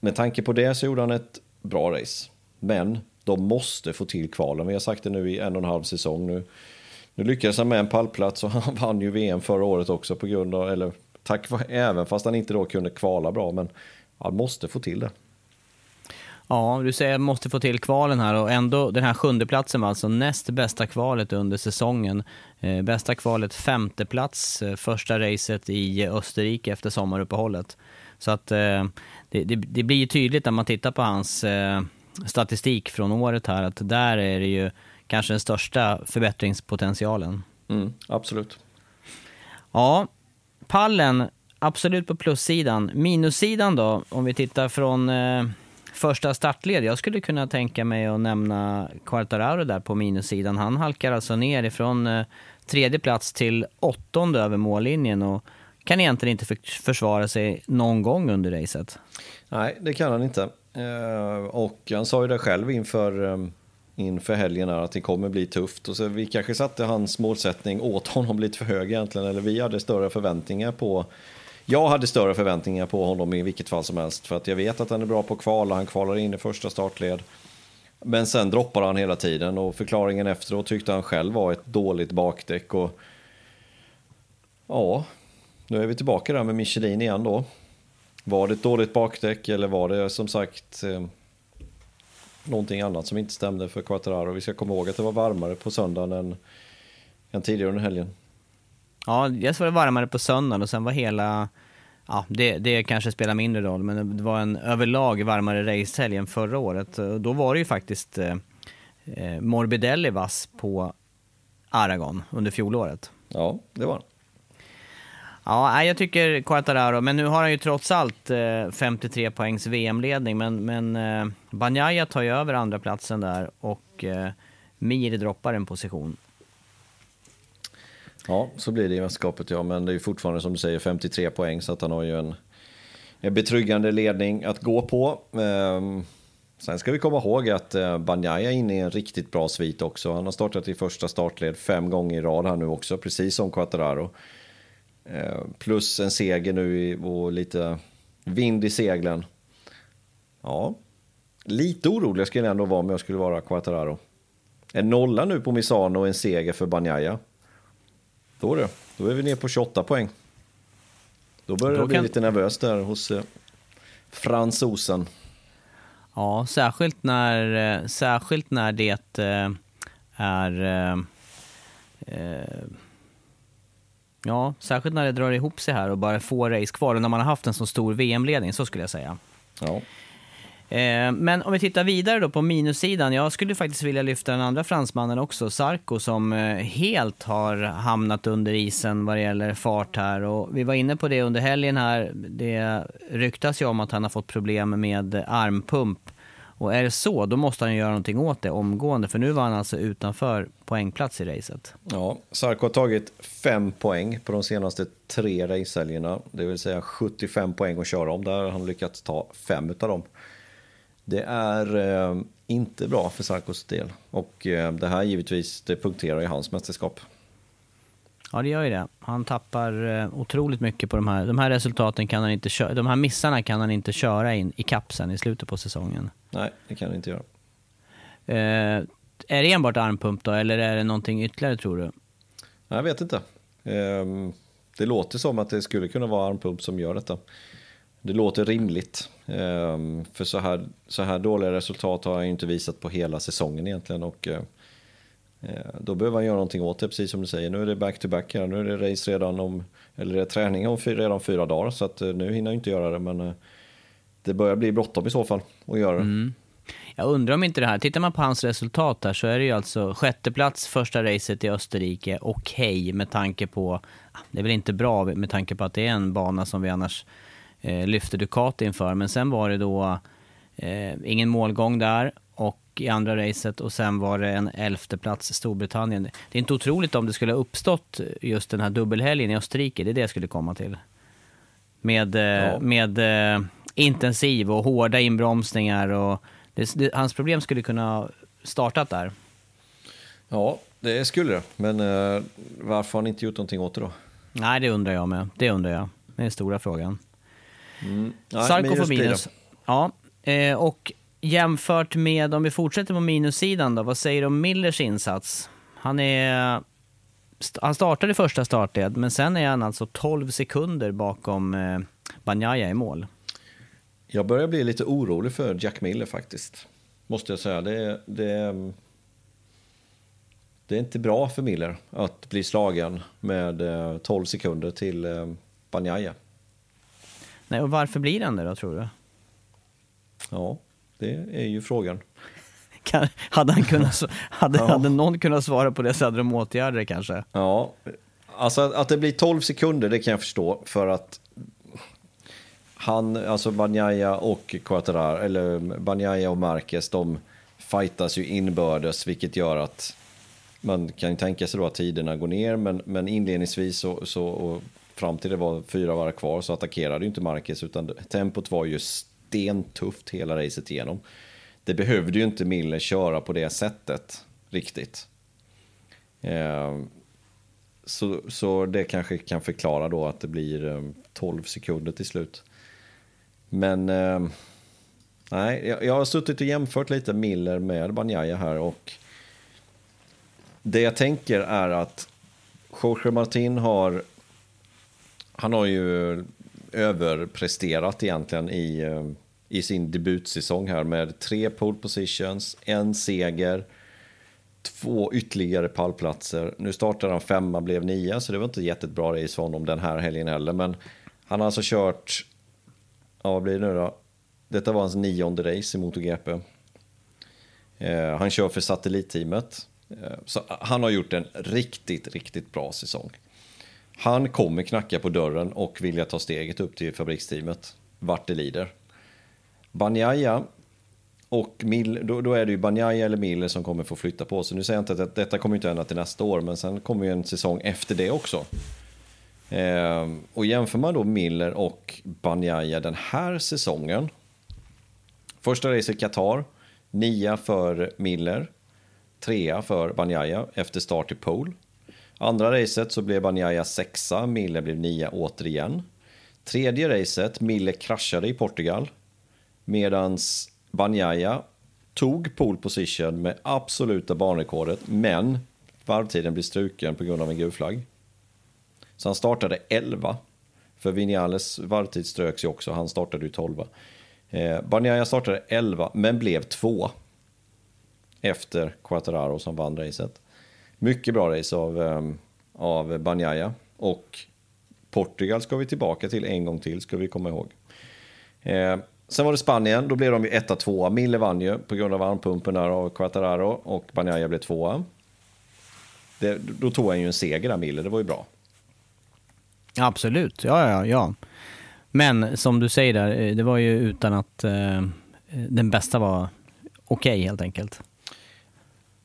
Med tanke på det så gjorde han ett bra race. Men de måste få till kvalen. Vi har sagt det nu i en och en halv säsong nu. Nu lyckades han med en pallplats och (laughs) han vann ju VM förra året också på grund av, eller tack vare, även fast han inte då kunde kvala bra, men han måste få till det. Ja, du säger att måste få till kvalen här och ändå den här sjunde platsen var alltså näst bästa kvalet under säsongen. Eh, bästa kvalet femte plats, eh, första racet i Österrike efter sommaruppehållet. Så att eh, det, det, det blir ju tydligt när man tittar på hans statistik från året här att där är det ju kanske den största förbättringspotentialen. Mm, absolut. Ja, pallen absolut på plussidan. Minussidan då, om vi tittar från första startled. Jag skulle kunna tänka mig att nämna Quartararo där på minussidan. Han halkar alltså ner ifrån eh, tredje plats till åttonde över mållinjen och kan egentligen inte försvara sig någon gång under racet. Nej, det kan han inte. Eh, och han sa ju det själv inför, eh, inför helgen här att det kommer bli tufft. Och så vi kanske satte hans målsättning åt honom lite för hög egentligen. Eller vi hade större förväntningar på jag hade större förväntningar på honom i vilket fall som helst. För att jag vet att han är bra på att kvala, han kvalar in i första startled. Men sen droppar han hela tiden och förklaringen efteråt tyckte han själv var ett dåligt bakdäck. Och ja, nu är vi tillbaka där med Michelin igen då. Var det ett dåligt bakdäck eller var det som sagt eh, någonting annat som inte stämde för Quattararo? Vi ska komma ihåg att det var varmare på söndagen än, än tidigare under helgen. Ja, dels var det varmare på söndagen och sen var hela, ja det, det kanske spelar mindre roll, men det var en överlag varmare racehelg än förra året. Då var det ju faktiskt eh, eh Morbidelli vass på Aragon under fjolåret. Ja, det var Ja, jag tycker Quartararo, men nu har han ju trots allt 53 eh, poängs VM-ledning, men, men eh, Banjaya tar ju över andra platsen där och Mir droppar en position. Ja, så blir det i mästerskapet ja, men det är ju fortfarande som du säger 53 poäng så att han har ju en, en betryggande ledning att gå på. Ehm, sen ska vi komma ihåg att eh, Banjaya är inne i en riktigt bra svit också. Han har startat i första startled fem gånger i rad här nu också, precis som Quattararo. Ehm, plus en seger nu och lite vind i seglen. Ja, lite orolig skulle jag ändå vara om jag skulle vara Quattararo. En nolla nu på Misano och en seger för Banjaya. Då du, då är vi nere på 28 poäng. Då börjar då det bli kan... lite nervöst där hos eh, fransosen. Ja, särskilt när, eh, särskilt när det eh, är... Eh, ja, särskilt när det drar ihop sig här och bara få race kvar och när man har haft en så stor VM-ledning, så skulle jag säga. Ja. Eh, men om vi tittar vidare då på minussidan. Jag skulle faktiskt vilja lyfta den andra fransmannen också, Sarko, som eh, helt har hamnat under isen vad det gäller fart här. Och vi var inne på det under helgen här. Det ryktas ju om att han har fått problem med armpump. Och är det så, då måste han göra någonting åt det omgående. För nu var han alltså utanför poängplats i racet. Ja, Sarko har tagit fem poäng på de senaste tre racehelgerna. Det vill säga 75 poäng att köra om. Där har han lyckats ta fem av dem. Det är eh, inte bra för Sarkos del. Och eh, det här givetvis, det punkterar i hans mästerskap. Ja, det gör ju det. Han tappar eh, otroligt mycket på de här. De här resultaten kan han inte köra. De här missarna kan han inte köra in i kapsen i slutet på säsongen. Nej, det kan han inte göra. Eh, är det enbart armpump då, eller är det någonting ytterligare tror du? Jag vet inte. Eh, det låter som att det skulle kunna vara armpump som gör detta. Det låter rimligt. Ehm, för så här, så här dåliga resultat har han inte visat på hela säsongen egentligen. Och, eh, eh, då behöver han göra någonting åt det, precis som du säger. Nu är det back-to-back här. Nu är det race redan om, eller det är träning om redan fyra dagar. Så att eh, nu hinner jag inte göra det, men det börjar bli bråttom i så fall att göra det. Mm. Jag undrar om inte det här, tittar man på hans resultat här så är det ju alltså sjätteplats första racet i Österrike, okej okay, med tanke på, ah, det är väl inte bra med tanke på att det är en bana som vi annars eh, lyfte Ducati inför. Men sen var det då eh, ingen målgång där och i andra racet och sen var det en elfte plats Storbritannien. Det är inte otroligt om det skulle ha uppstått just den här dubbelhelgen i Österrike, det är det jag skulle komma till. Med, eh, ja. med eh, intensiv och hårda inbromsningar och det, det, hans problem skulle kunna startat där. Ja, det skulle det. Men eh, varför har han inte gjort någonting åt det då? Nej, det undrar jag med. Det undrar jag. Det är den stora frågan. Mm. Sarko får minus. Ja, eh, och jämfört med, om vi fortsätter på minussidan då, vad säger du om Millers insats? Han är... Han startade första startled, men sen är han alltså 12 sekunder bakom eh, Banjaya i mål. Jag börjar bli lite orolig för Jack Miller faktiskt. Måste jag säga. Det, det, det är inte bra för Miller att bli slagen med 12 eh, sekunder till eh, Banjaya. Nej, och varför blir han det då, tror du? Ja, det är ju frågan. (laughs) Kan, hade, han kunnat, (laughs) hade, ja. hade någon kunnat svara på det så hade de åtgärder kanske. Ja, alltså att det blir 12 sekunder det kan jag förstå för att han, alltså Banjaya och Quattrar, eller Banjaya och Marquez, de fightas ju inbördes, vilket gör att man kan ju tänka sig då att tiderna går ner, men, men inledningsvis så, så fram till det var fyra varv kvar så attackerade ju inte Marquez, utan tempot var ju stentufft hela racet igenom. Det behövde ju inte Miller köra på det sättet riktigt. Eh, så, så det kanske kan förklara då att det blir eh, 12 sekunder till slut. Men eh, nej, jag, jag har suttit och jämfört lite Miller med Banjaya här och det jag tänker är att Jorge Martin har han har ju överpresterat egentligen i, eh, i sin debutsäsong här med tre pole positions, en seger, två ytterligare pallplatser. Nu startade han femma, blev nia, så det var inte jättebra race för honom den här helgen heller. Men han har alltså kört, ja vad blir det nu då? Detta var hans nionde race i MotoGP. Eh, han kör för satellitteamet. Eh, så han har gjort en riktigt, riktigt bra säsong. Han kommer knacka på dörren och vilja ta steget upp till fabriksteamet, vart det lider. Banjaya och Mil, då, då, är det ju Banjaya eller Miller som kommer få flytta på sig. Nu säger jag inte att detta kommer inte hända till nästa år, men sen kommer ju en säsong efter det också. Eh, och jämför man då Miller och Banjaya den här säsongen. Första racet Qatar, nia för Miller, trea för Banjaya efter start i pole. Andra racet så blev Banjaya sexa, Mille blev nia återigen. Tredje racet, Mille kraschade i Portugal. Medan Banjaya tog pole position med absoluta banrekordet, men varvtiden blev struken på grund av en gul flagg. Så han startade 11. För Vinales varvtid ströks ju också, han startade ju 12. Eh, Banjaya startade 11, men blev två. Efter Quattararo som vann racet. Mycket bra race av, um, av Banjaya. Och Portugal ska vi tillbaka till en gång till, ska vi komma ihåg. Eh, sen var det Spanien, då blev de ju 1-2. Mille vann ju på grund av armpumpen där av Quattararo och Banjaya blev tvåa. Det, då tog han ju en seger där, Mille, det var ju bra. Absolut, ja, ja, ja. Men som du säger där, eh, det var ju utan att eh, den bästa var okej okay, helt enkelt.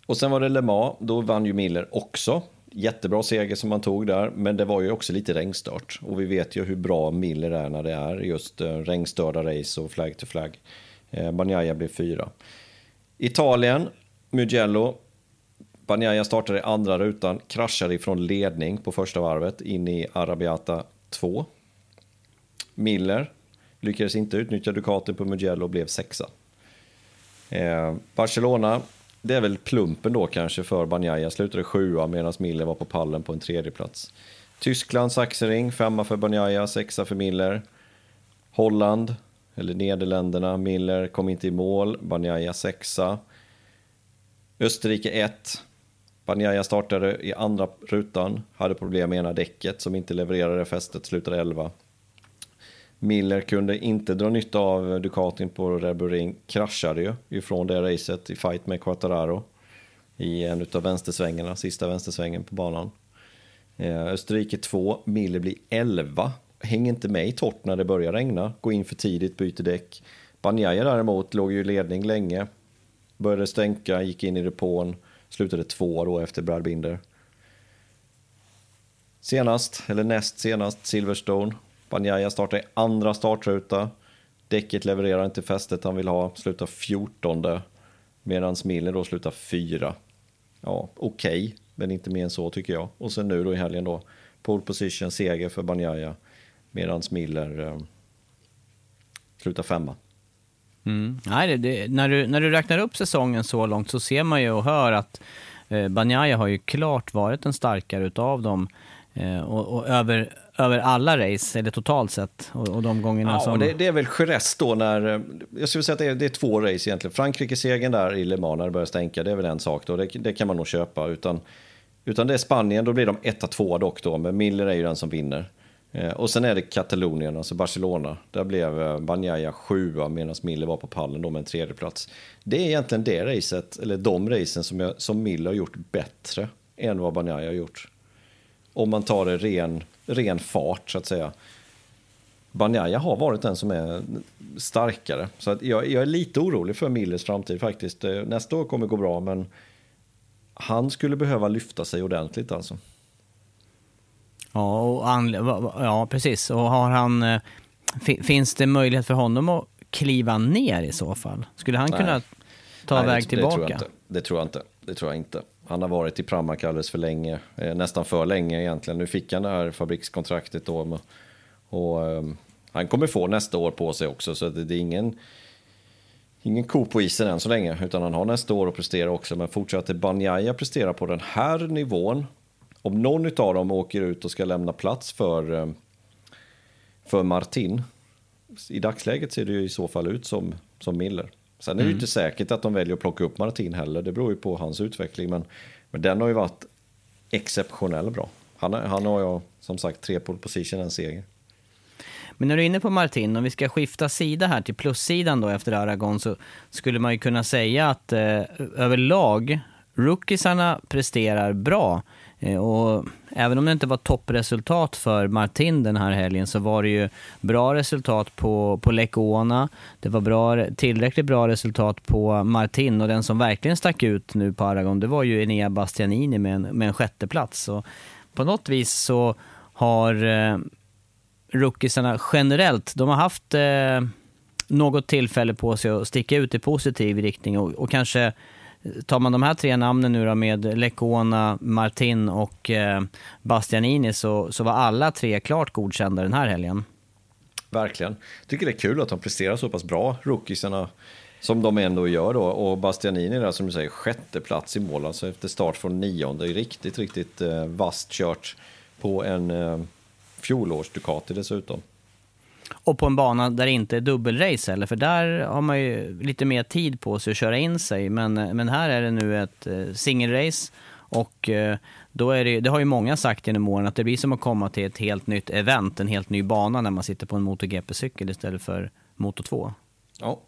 Och sen var det Le Mans, då vann ju Miller också. Jättebra seger som man tog där, men det var ju också lite regnstört. Och vi vet ju hur bra Miller är när det är just eh, regnstörda race och flag to flag. Eh, blev fyra. Italien, Mugello. Banjaya startade i andra rutan, kraschade ifrån ledning på första varvet in i Arabiata 2. Miller lyckades inte utnyttja Ducatin på Mugello och blev sexa. Eh, Barcelona det är väl plumpen då kanske för Banjaya. Slutade sjua medan Miller var på pallen på en tredje plats. Tyskland, Saxering, femma för Banjaya, sexa för Miller. Holland, eller Nederländerna, Miller kom inte i mål, Banjaya sexa. Österrike 1. Banjaya startade i andra rutan, hade problem med ena däcket som inte levererade fästet, slutade 11. Miller kunde inte dra nytta av Ducatin på Red kraschade ju ifrån det racet i fight med Quattararo i en av vänstersvängarna, sista vänstersvängen på banan. Eh, Österrike 2, Miller blir 11, hänger inte med i torrt när det börjar regna, går in för tidigt, byter däck. Banjaya däremot låg ju i ledning länge, började stänka, gick in i depån, slutade två då efter Brad Binder. Senast, eller näst senast, Silverstone, Banjaya startar i andra startruta. Däcket levererar inte fästet han vill ha, slutar 14. Medan Miller då slutar 4. Ja, okej, okay, men inte mer än så tycker jag. Och sen nu då i helgen då, pole position, seger för Banjaya. Medan Miller eh, slutar 5. Mm. Nej, det, det, när, du, när du räknar upp säsongen så långt så ser man ju och hör att eh, Banjaya har ju klart varit den starkare utav dem. Eh, och, och över, över alla race, eller totalt sett. Och, och de gångerna ja, som... Det, det är väl Jerez då när, eh, jag skulle säga att det är, det är två race egentligen. Frankrike-segern där i Le Mans när det börjar stänka, det är väl en sak då, det, det kan man nog köpa. Utan, utan det är Spanien, då blir de 1-2 dock då, men Miller är ju den som vinner. Eh, och sen är det Katalonien, alltså Barcelona. Där blev eh, Banjaya sjua medan Miller var på pallen då med en tredje plats. Det är egentligen det racet, eller de racen som, jag, som Miller har gjort bättre än vad Banjaya har gjort. Om man tar det ren, ren fart så att säga. Banjaya har varit den som är starkare. Så att jag, jag är lite orolig för Millers framtid faktiskt. Eh, nästa år kommer gå bra, men han skulle behöva lyfta sig ordentligt alltså. Ja, och an, ja precis. Och har han, eh, finns det möjlighet för honom att kliva ner i så fall? Skulle han Nej. kunna ta Nej, väg det, tillbaka? Det tror, det tror, jag inte. Det tror jag inte. Han har varit i Pramac alldeles för länge, eh, nästan för länge egentligen. Nu fick han det här fabrikskontraktet då. Och, ehm, han kommer få nästa år på sig också, så det, det är ingen, ingen ko på isen än så länge. Utan han har nästa år att prestera också. Men fortsätter Banjaya prestera på den här nivån, om någon av dem åker ut och ska lämna plats för, ehm, för Martin, i dagsläget ser det ju i så fall ut som, som Miller. Sen är det mm. inte säkert att de väljer att plocka upp Martin heller, det beror ju på hans utveckling. Men, men den har ju varit exceptionellt bra. Han, han har ju som sagt tre pole position, en seger. Men när du är inne på Martin, om vi ska skifta sida här till plussidan då efter Aragon så skulle man ju kunna säga att eh, överlag rookiesarna presterar bra. Eh, och även om det inte var toppresultat för Martin den här helgen så var det ju bra resultat på, på Lekona. Det var bra, tillräckligt bra resultat på Martin och den som verkligen stack ut nu på Aragon det var ju Enea Bastianini med en, med en sjätteplats. Och på något vis så har eh, rookiesarna generellt, de har haft eh, något tillfälle på sig att sticka ut i positiv riktning och, och kanske tar man de här tre namnen nu då med Lecona, Martin och eh, Bastianini så, så var alla tre klart godkända den här helgen. Verkligen. Jag tycker det är kul att de presterar så pass bra, rookiesarna, som de ändå gör då. Och Bastianini där som du säger, sjätte plats i mål, alltså efter start från nionde. Riktigt, riktigt eh, vasst kört på en eh, fjolårs Ducati dessutom. Och på en bana där det inte är dubbelrace heller, för där har man ju lite mer tid på sig att köra in sig. Men, men här är det nu ett eh, singelrace och eh, då är det, det har ju många sagt genom åren att det blir som att komma till ett helt nytt event, en helt ny bana när man sitter på en MotoGP-cykel istället för Moto 2. Ja.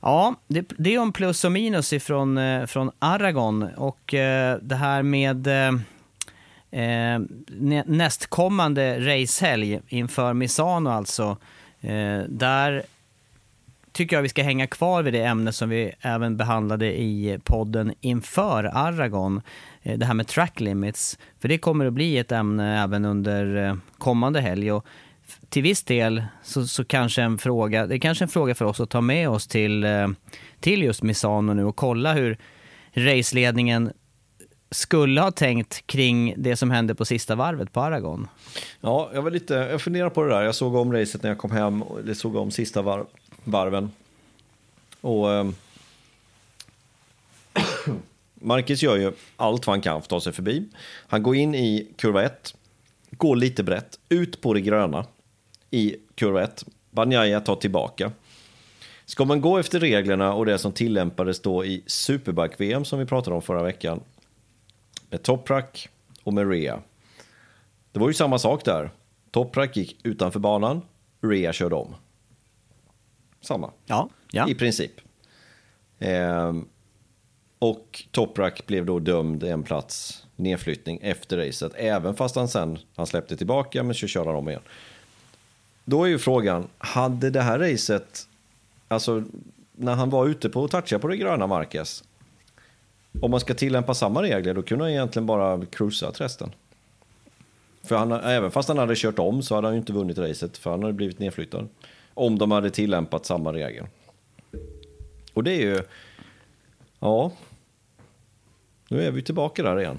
Ja, det, det är om plus och minus ifrån eh, från Aragon och det här med eh, nästkommande racehelg inför Misano alltså. Eh, där tycker jag vi ska hänga kvar vid det ämne som vi även behandlade i podden inför Aragon. Eh, det här med track limits. För det kommer att bli ett ämne även under eh, kommande helg. Och till viss del så, så, kanske en fråga, det är kanske en fråga för oss att ta med oss till, eh, till just Misano nu och kolla hur raceledningen skulle ha tänkt kring det som hände på sista varvet på Aragon? Ja, jag var lite, jag funderar på det där. Jag såg om racet när jag kom hem, eller såg om sista var, varven. Och eh, (coughs) Marcus gör ju allt vad han kan för att ta sig förbi. Han går in i kurva 1, går lite brett, ut på det gröna i kurva 1. Banjaya tar tillbaka. Ska man gå efter reglerna och det som tillämpades då i Superbike-VM som vi pratade om förra veckan med Toprak och med Rea. Det var ju samma sak där. Toprak gick utanför banan, Rea körde om. Samma. Ja, ja. I princip. Ehm, och Toprak blev då dömd en plats nedflyttning efter racet, även fast han sen han släppte tillbaka men så körde han om igen. Då är ju frågan, hade det här racet, alltså när han var ute på och toucha på det gröna Marquez, om man ska tillämpa samma regler då kunde han egentligen bara cruisat resten. För han, även fast han hade kört om så hade han ju inte vunnit racet för han hade blivit nedflyttad. Om de hade tillämpat samma regel. Och det är ju, ja, nu är vi tillbaka där igen.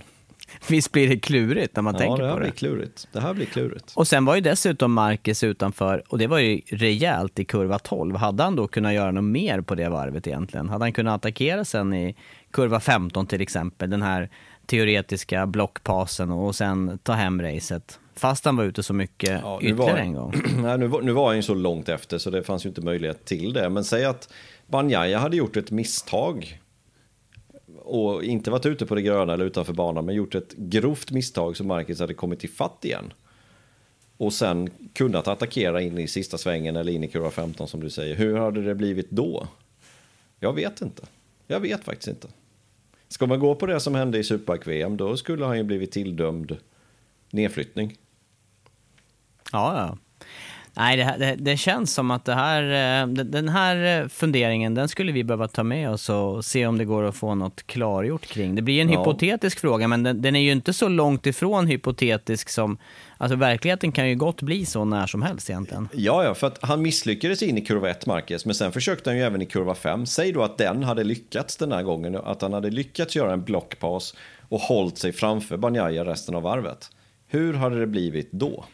(laughs) Visst blir det klurigt när man ja, tänker det på det? Blir klurigt. Det här blir klurigt. Och sen var ju dessutom Marcus utanför, och det var ju rejält i kurva 12. Hade han då kunnat göra något mer på det varvet egentligen? Hade han kunnat attackera sen i kurva 15 till exempel, den här teoretiska blockpasen och sen ta hem racet? Fast han var ute så mycket ja, ytterligare var, en gång. (clears throat) Nej, nu, var, nu var han ju så långt efter så det fanns ju inte möjlighet till det. Men säg att Banjaya hade gjort ett misstag och inte varit ute på det gröna eller utanför banan men gjort ett grovt misstag så Marcus hade kommit till fatt igen. Och sen kunnat attackera in i sista svängen eller in i kurva 15 som du säger. Hur hade det blivit då? Jag vet inte. Jag vet faktiskt inte. Ska man gå på det som hände i Superbike-VM då skulle han ju blivit tilldömd nedflyttning. Ja, ja. Nej, det, här, det, det, känns som att det här, eh, den här funderingen, den skulle vi behöva ta med oss och se om det går att få något klargjort kring. Det blir en ja. hypotetisk fråga, men den, den, är ju inte så långt ifrån hypotetisk som... Alltså verkligheten kan ju gott bli så när som helst egentligen. Ja, ja, för att han misslyckades in i kurva 1, Marcus, men sen försökte han ju även i kurva 5. Säg då att den hade lyckats den här gången, att han hade lyckats göra en blockpaus och hållit sig framför Banjaya resten av varvet. Hur hade det blivit då?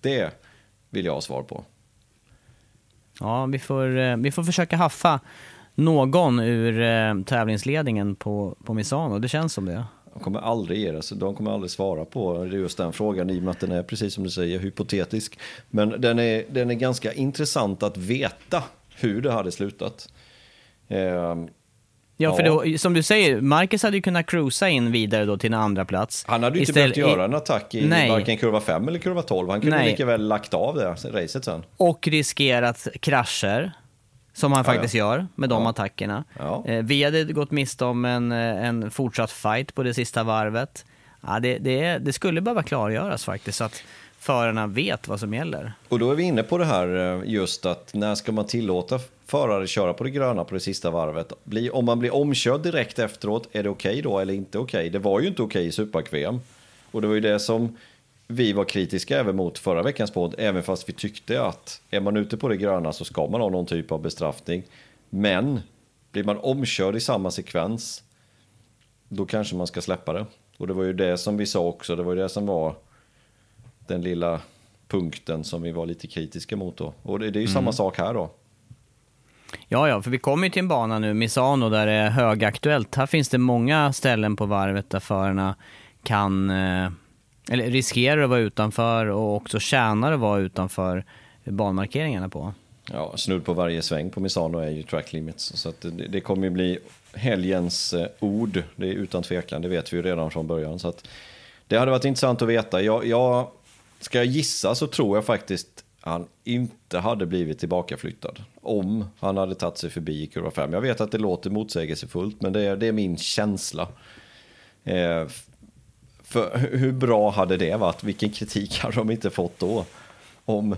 Det vill jag ha svar på. Ja, vi får, eh, vi får försöka haffa någon ur eh, tävlingsledningen på, på Misano. Det känns som det. De kommer aldrig ge det, de kommer aldrig svara på just den frågan i och med att den är, precis som du säger, hypotetisk. Men den är, den är ganska intressant att veta hur det hade slutat. Ja, för då, som du säger, Marcus hade ju kunnat cruisa in vidare då till en andra plats. Han hade ju inte behövt göra en attack i Nej. varken kurva 5 eller kurva 12. Han kunde Nej. lika väl lagt av det racet sen. Och riskerat krascher, som han ja, faktiskt ja. gör med de ja. attackerna. Eh, vi hade gått miste om en, eh, en fortsatt fight på det sista varvet. Ja, det, det, det skulle behöva klargöras faktiskt, så att förarna vet vad som gäller. Och då är vi inne på det här eh, just att när ska man tillåta förare köra på det gröna på det sista varvet. Bli, om man blir omkörd direkt efteråt, är det okej okay då eller inte okej? Okay? Det var ju inte okej okay i Super-VM. Och det var ju det som vi var kritiska även mot förra veckans podd, även fast vi tyckte att är man ute på det gröna så ska man ha någon typ av bestraffning. Men blir man omkörd i samma sekvens, då kanske man ska släppa det. Och det var ju det som vi sa också, det var ju det som var den lilla punkten som vi var lite kritiska mot då. Och det, det är ju mm. samma sak här då. Ja, ja, för vi kommer ju till en bana nu, Misano, där det är högaktuellt. Här finns det många ställen på varvet där förarna kan, eh, eller riskerar att vara utanför och också tjänar att vara utanför banmarkeringarna på. Ja, snudd på varje sväng på Misano är ju track limits. Så att det, det kommer ju bli helgens eh, ord, det är utan tvekan, det vet vi ju redan från början. Så att det hade varit intressant att veta. Jag, jag, ska jag gissa så tror jag faktiskt han inte hade blivit tillbakaflyttad om han hade tagit sig förbi i kurva 5. Jag vet att det låter motsägelsefullt, men det är, det är min känsla. Eh, för hur bra hade det varit? Vilken kritik hade de inte fått då? Om,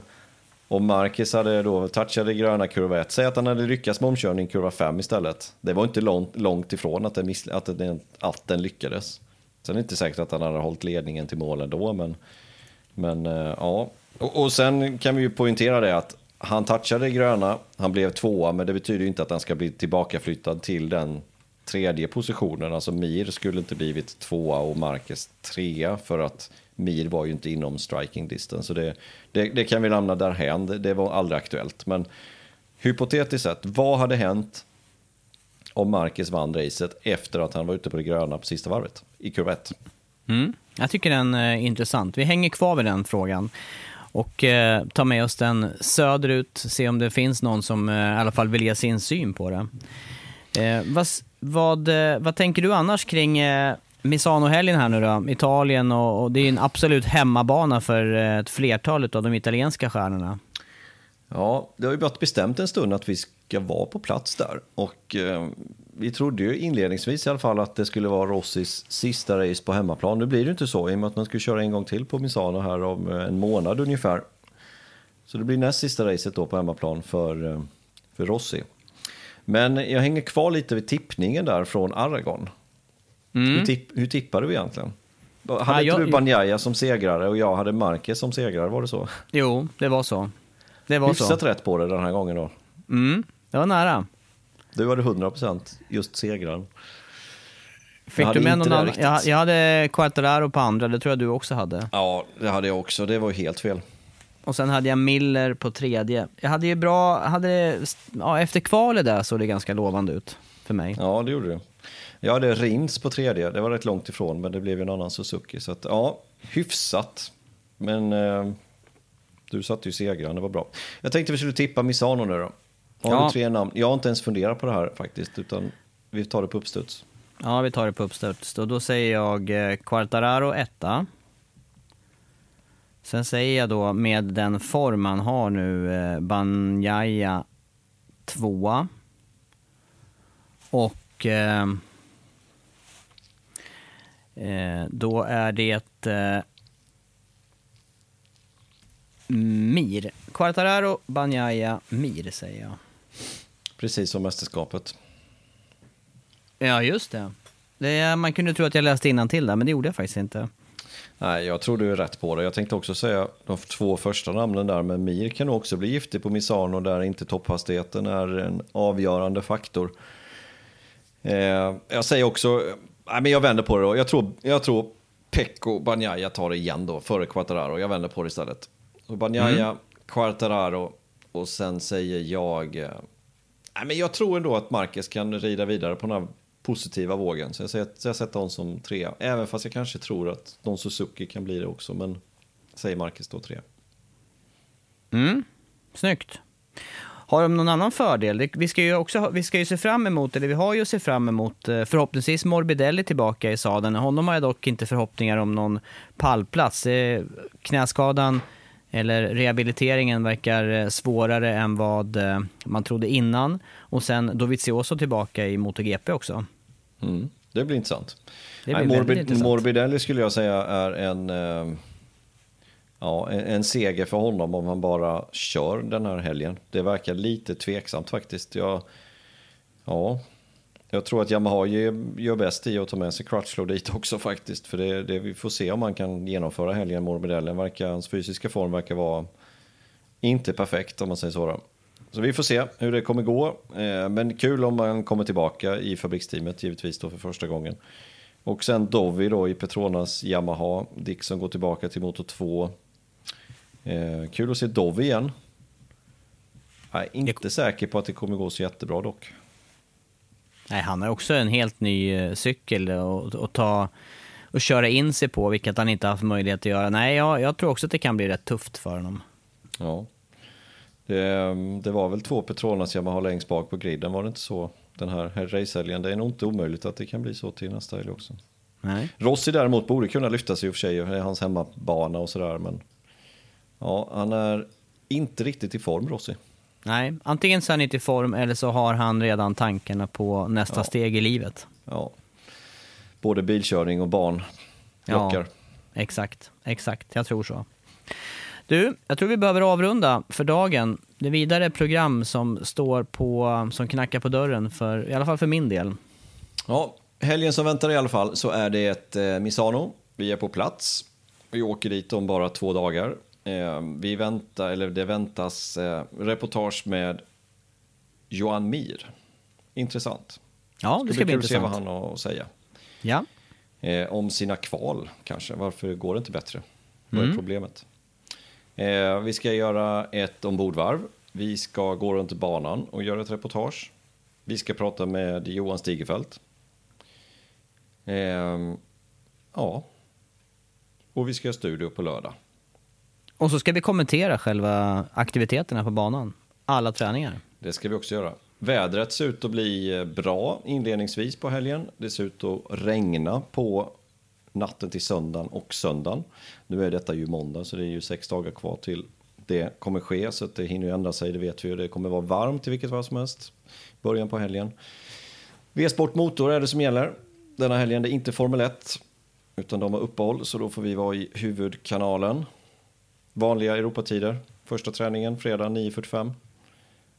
om Marcus hade då touchat gröna kurva 1, säg att han hade lyckats med omkörning kurva 5 istället. Det var inte långt, långt ifrån att, den, att, den, att den lyckades. Sen är det inte säkert att han hade hållit ledningen till målen då, men, men eh, ja, och, och sen kan vi ju poängtera det att han touchade gröna, han blev tvåa, men det betyder inte att han ska bli tillbakaflyttad till den tredje positionen. Alltså Mir skulle inte blivit tvåa och Marquez trea för att Mir var ju inte inom striking distance. Så det, det, det kan vi lämna därhän, det, det var aldrig aktuellt. Men hypotetiskt sett, vad hade hänt om Marquez vann racet efter att han var ute på det gröna på sista varvet i kurva 1? Mm. Jag tycker den är intressant. Vi hänger kvar vid den frågan och eh, ta med oss den söderut, se om det finns någon som eh, i alla fall vill ge sin syn på det. Eh, vad, vad, eh, vad tänker du annars kring eh, Misano-helgen här nu då? Italien och, och, det är en absolut hemmabana för eh, ett flertal av de italienska stjärnorna. Ja, det har ju varit bestämt en stund att vi ska vara på plats där. Och eh, vi trodde ju inledningsvis i alla fall att det skulle vara Rossis sista race på hemmaplan. Nu blir det inte så i och med att man skulle köra en gång till på Misano här om eh, en månad ungefär. Så det blir näst sista racet då på hemmaplan för, eh, för Rossi. Men jag hänger kvar lite vid tippningen där från Aragon. Mm. Hur, tipp, hur tippade vi egentligen? Hade ja, inte du Banjaya som segrare och jag hade Marquez som segrare, var det så? Jo, det var så. Det var Hyfsat så. rätt på det den här gången då. Mm, det var nära. Du hade 100% just segraren. Fick du med någon annan? Jag, jag hade Quartararo på andra, det tror jag du också hade. Ja, det hade jag också. Det var helt fel. Och sen hade jag Miller på tredje. Jag hade ju bra, hade, ja, efter kvalet där såg det ganska lovande ut för mig. Ja, det gjorde det. Jag hade Rins på tredje, det var rätt långt ifrån, men det blev en annan Suzuki. Så att, ja, hyfsat. Men eh, du satte ju segraren, det var bra. Jag tänkte vi skulle tippa Misano nu då. Har ja. du tre namn? Jag har inte ens funderat på det här faktiskt, utan vi tar det på uppstuds. Ja, vi tar det på uppstuds. Och då säger jag eh, Quartararo etta. Sen säger jag då med den form han har nu, eh, Banjaya tvåa. Och eh, eh, då är det Mir. Quartararo, Banjaya, Mir säger jag. Precis som mästerskapet. Ja, just det. det man kunde tro att jag läste till där, men det gjorde jag faktiskt inte. Nej, jag tror du är rätt på det. Jag tänkte också säga de två första namnen där, men Mir kan också bli giftig på Misano där inte topphastigheten är en avgörande faktor. Eh, jag säger också, nej, men jag vänder på det då. Jag tror, jag tror Pecco Banjaya tar det igen då, före Quattararo. Jag vänder på det istället. Så Banjaya, mm. Quartararo och sen säger jag... Eh, nej, men jag tror ändå att Marquez kan rida vidare på den här positiva vågen. Så jag, säger, så jag sätter honom som trea. Även fast jag kanske tror att Don Suzuki kan bli det också. Men säger Marcus då trea. Mm, snyggt. Har de någon annan fördel? Vi ska ju också vi ska ju se fram emot, eller vi har ju att se fram emot eh, förhoppningsvis Morbidelli tillbaka i sadeln. Honom har jag dock inte förhoppningar om någon pallplats. Knäskadan eller rehabiliteringen verkar eh, svårare än vad eh, man trodde innan. Och sen Dovizioso tillbaka i MotoGP också. Mm, det blir intressant. Det blir Nej, Morbid, intressant. Morbidelli skulle jag säga är en, eh, ja, en, en seger för honom om han bara kör den här helgen. Det verkar lite tveksamt faktiskt. Jag, ja, jag tror att Yamaha gör, bäst i att ta med sig Crutchlow dit också faktiskt. För det, det, vi får se om man kan genomföra helgen Morbidelli. Verkar, hans fysiska form verkar vara inte perfekt om man säger så. Då. Så vi får se hur det kommer gå. Eh, men kul om man kommer tillbaka i fabriksteamet givetvis då för första gången. Och sen Dovi då i Petronas Yamaha. Dixon går tillbaka till motor 2. Eh, kul att se Dovi igen. Jag är inte säker på att det kommer gå så jättebra dock. Nej, han har också en helt ny eh, cykel att ta och köra in sig på, vilket han inte haft möjlighet att göra. Nej, jag, jag tror också att det kan bli rätt tufft för honom. Ja. Det, det var väl två Petronas Yamaha längst bak på griden, var det inte så? Den här, här racehelgen. Det är nog inte omöjligt att det kan bli så till nästa helg också. Nej. Rossi däremot borde kunna lyfta sig i och för sig, det är hans hemmabana och sådär. Men ja, han är inte riktigt i form, Rossi. Nej, antingen så är han inte i form eller så har han redan tankarna på nästa ja. steg i livet. Ja, både bilkörning och barn lockar. Ja, exakt, exakt, jag tror så. Du, jag tror vi behöver avrunda för dagen. Det vidare program som står på, som knackar på dörren, för, i alla fall för min del. Ja, helgen som väntar i alla fall så är det ett eh, Misano. Vi är på plats. Vi åker dit om bara två dagar. Eh, vi väntar, eller det väntas eh, reportage med Johan Mir. Intressant. Ja, det ska, bli, intressant. se vad han har att säga. Ja. Eh, om sina kval kanske. Varför går det inte bättre? Vad är mm. problemet? Eh, vi ska göra ett ombordvarv. Vi ska gå runt banan och göra ett reportage. Vi ska prata med Johan Stigefelt. Eh, ja. Och vi ska göra studio på lördag. Och så ska vi kommentera själva aktiviteterna på banan. Alla träningar. Det ska vi också göra. Vädret ser ut att bli eh, bra inledningsvis på helgen. Det ser ut att regna på natten till söndagen och söndagen. Nu är detta ju måndag så det är ju sex dagar kvar till det kommer ske så att det hinner ju ändra sig, det vet vi ju. Det kommer vara varmt i vilket fall som helst. Början på helgen. V-sport motor är det som gäller. Denna helgen det är inte Formel 1 utan de har uppehåll så då får vi vara i huvudkanalen. Vanliga Europatider. Första träningen fredag 9.45.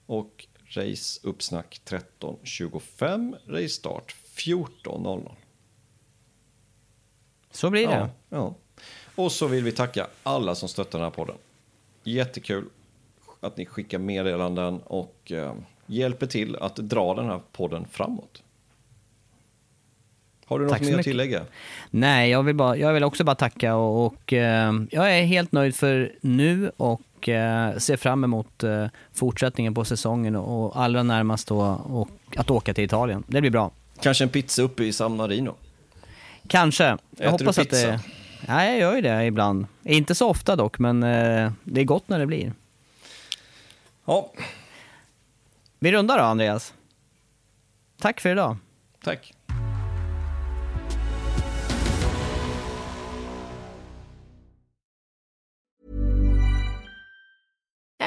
Och race uppsnack 13.25. Race start 14.00. Så blir det. Ja, ja. Och så vill vi tacka alla som stöttar den här podden. Jättekul att ni skickar meddelanden och eh, hjälper till att dra den här podden framåt. Har du något mer att tillägga? Nej, jag vill, bara, jag vill också bara tacka och, och eh, jag är helt nöjd för nu och eh, ser fram emot eh, fortsättningen på säsongen och allra närmast då och att åka till Italien. Det blir bra. Kanske en pizza uppe i San Marino? Kanske. Jag Äter hoppas du pizza? att det... Nej, jag gör ju det ibland. Inte så ofta dock, men eh, det är gott när det blir. Ja. Vi rundar då, Andreas. Tack för idag. Tack.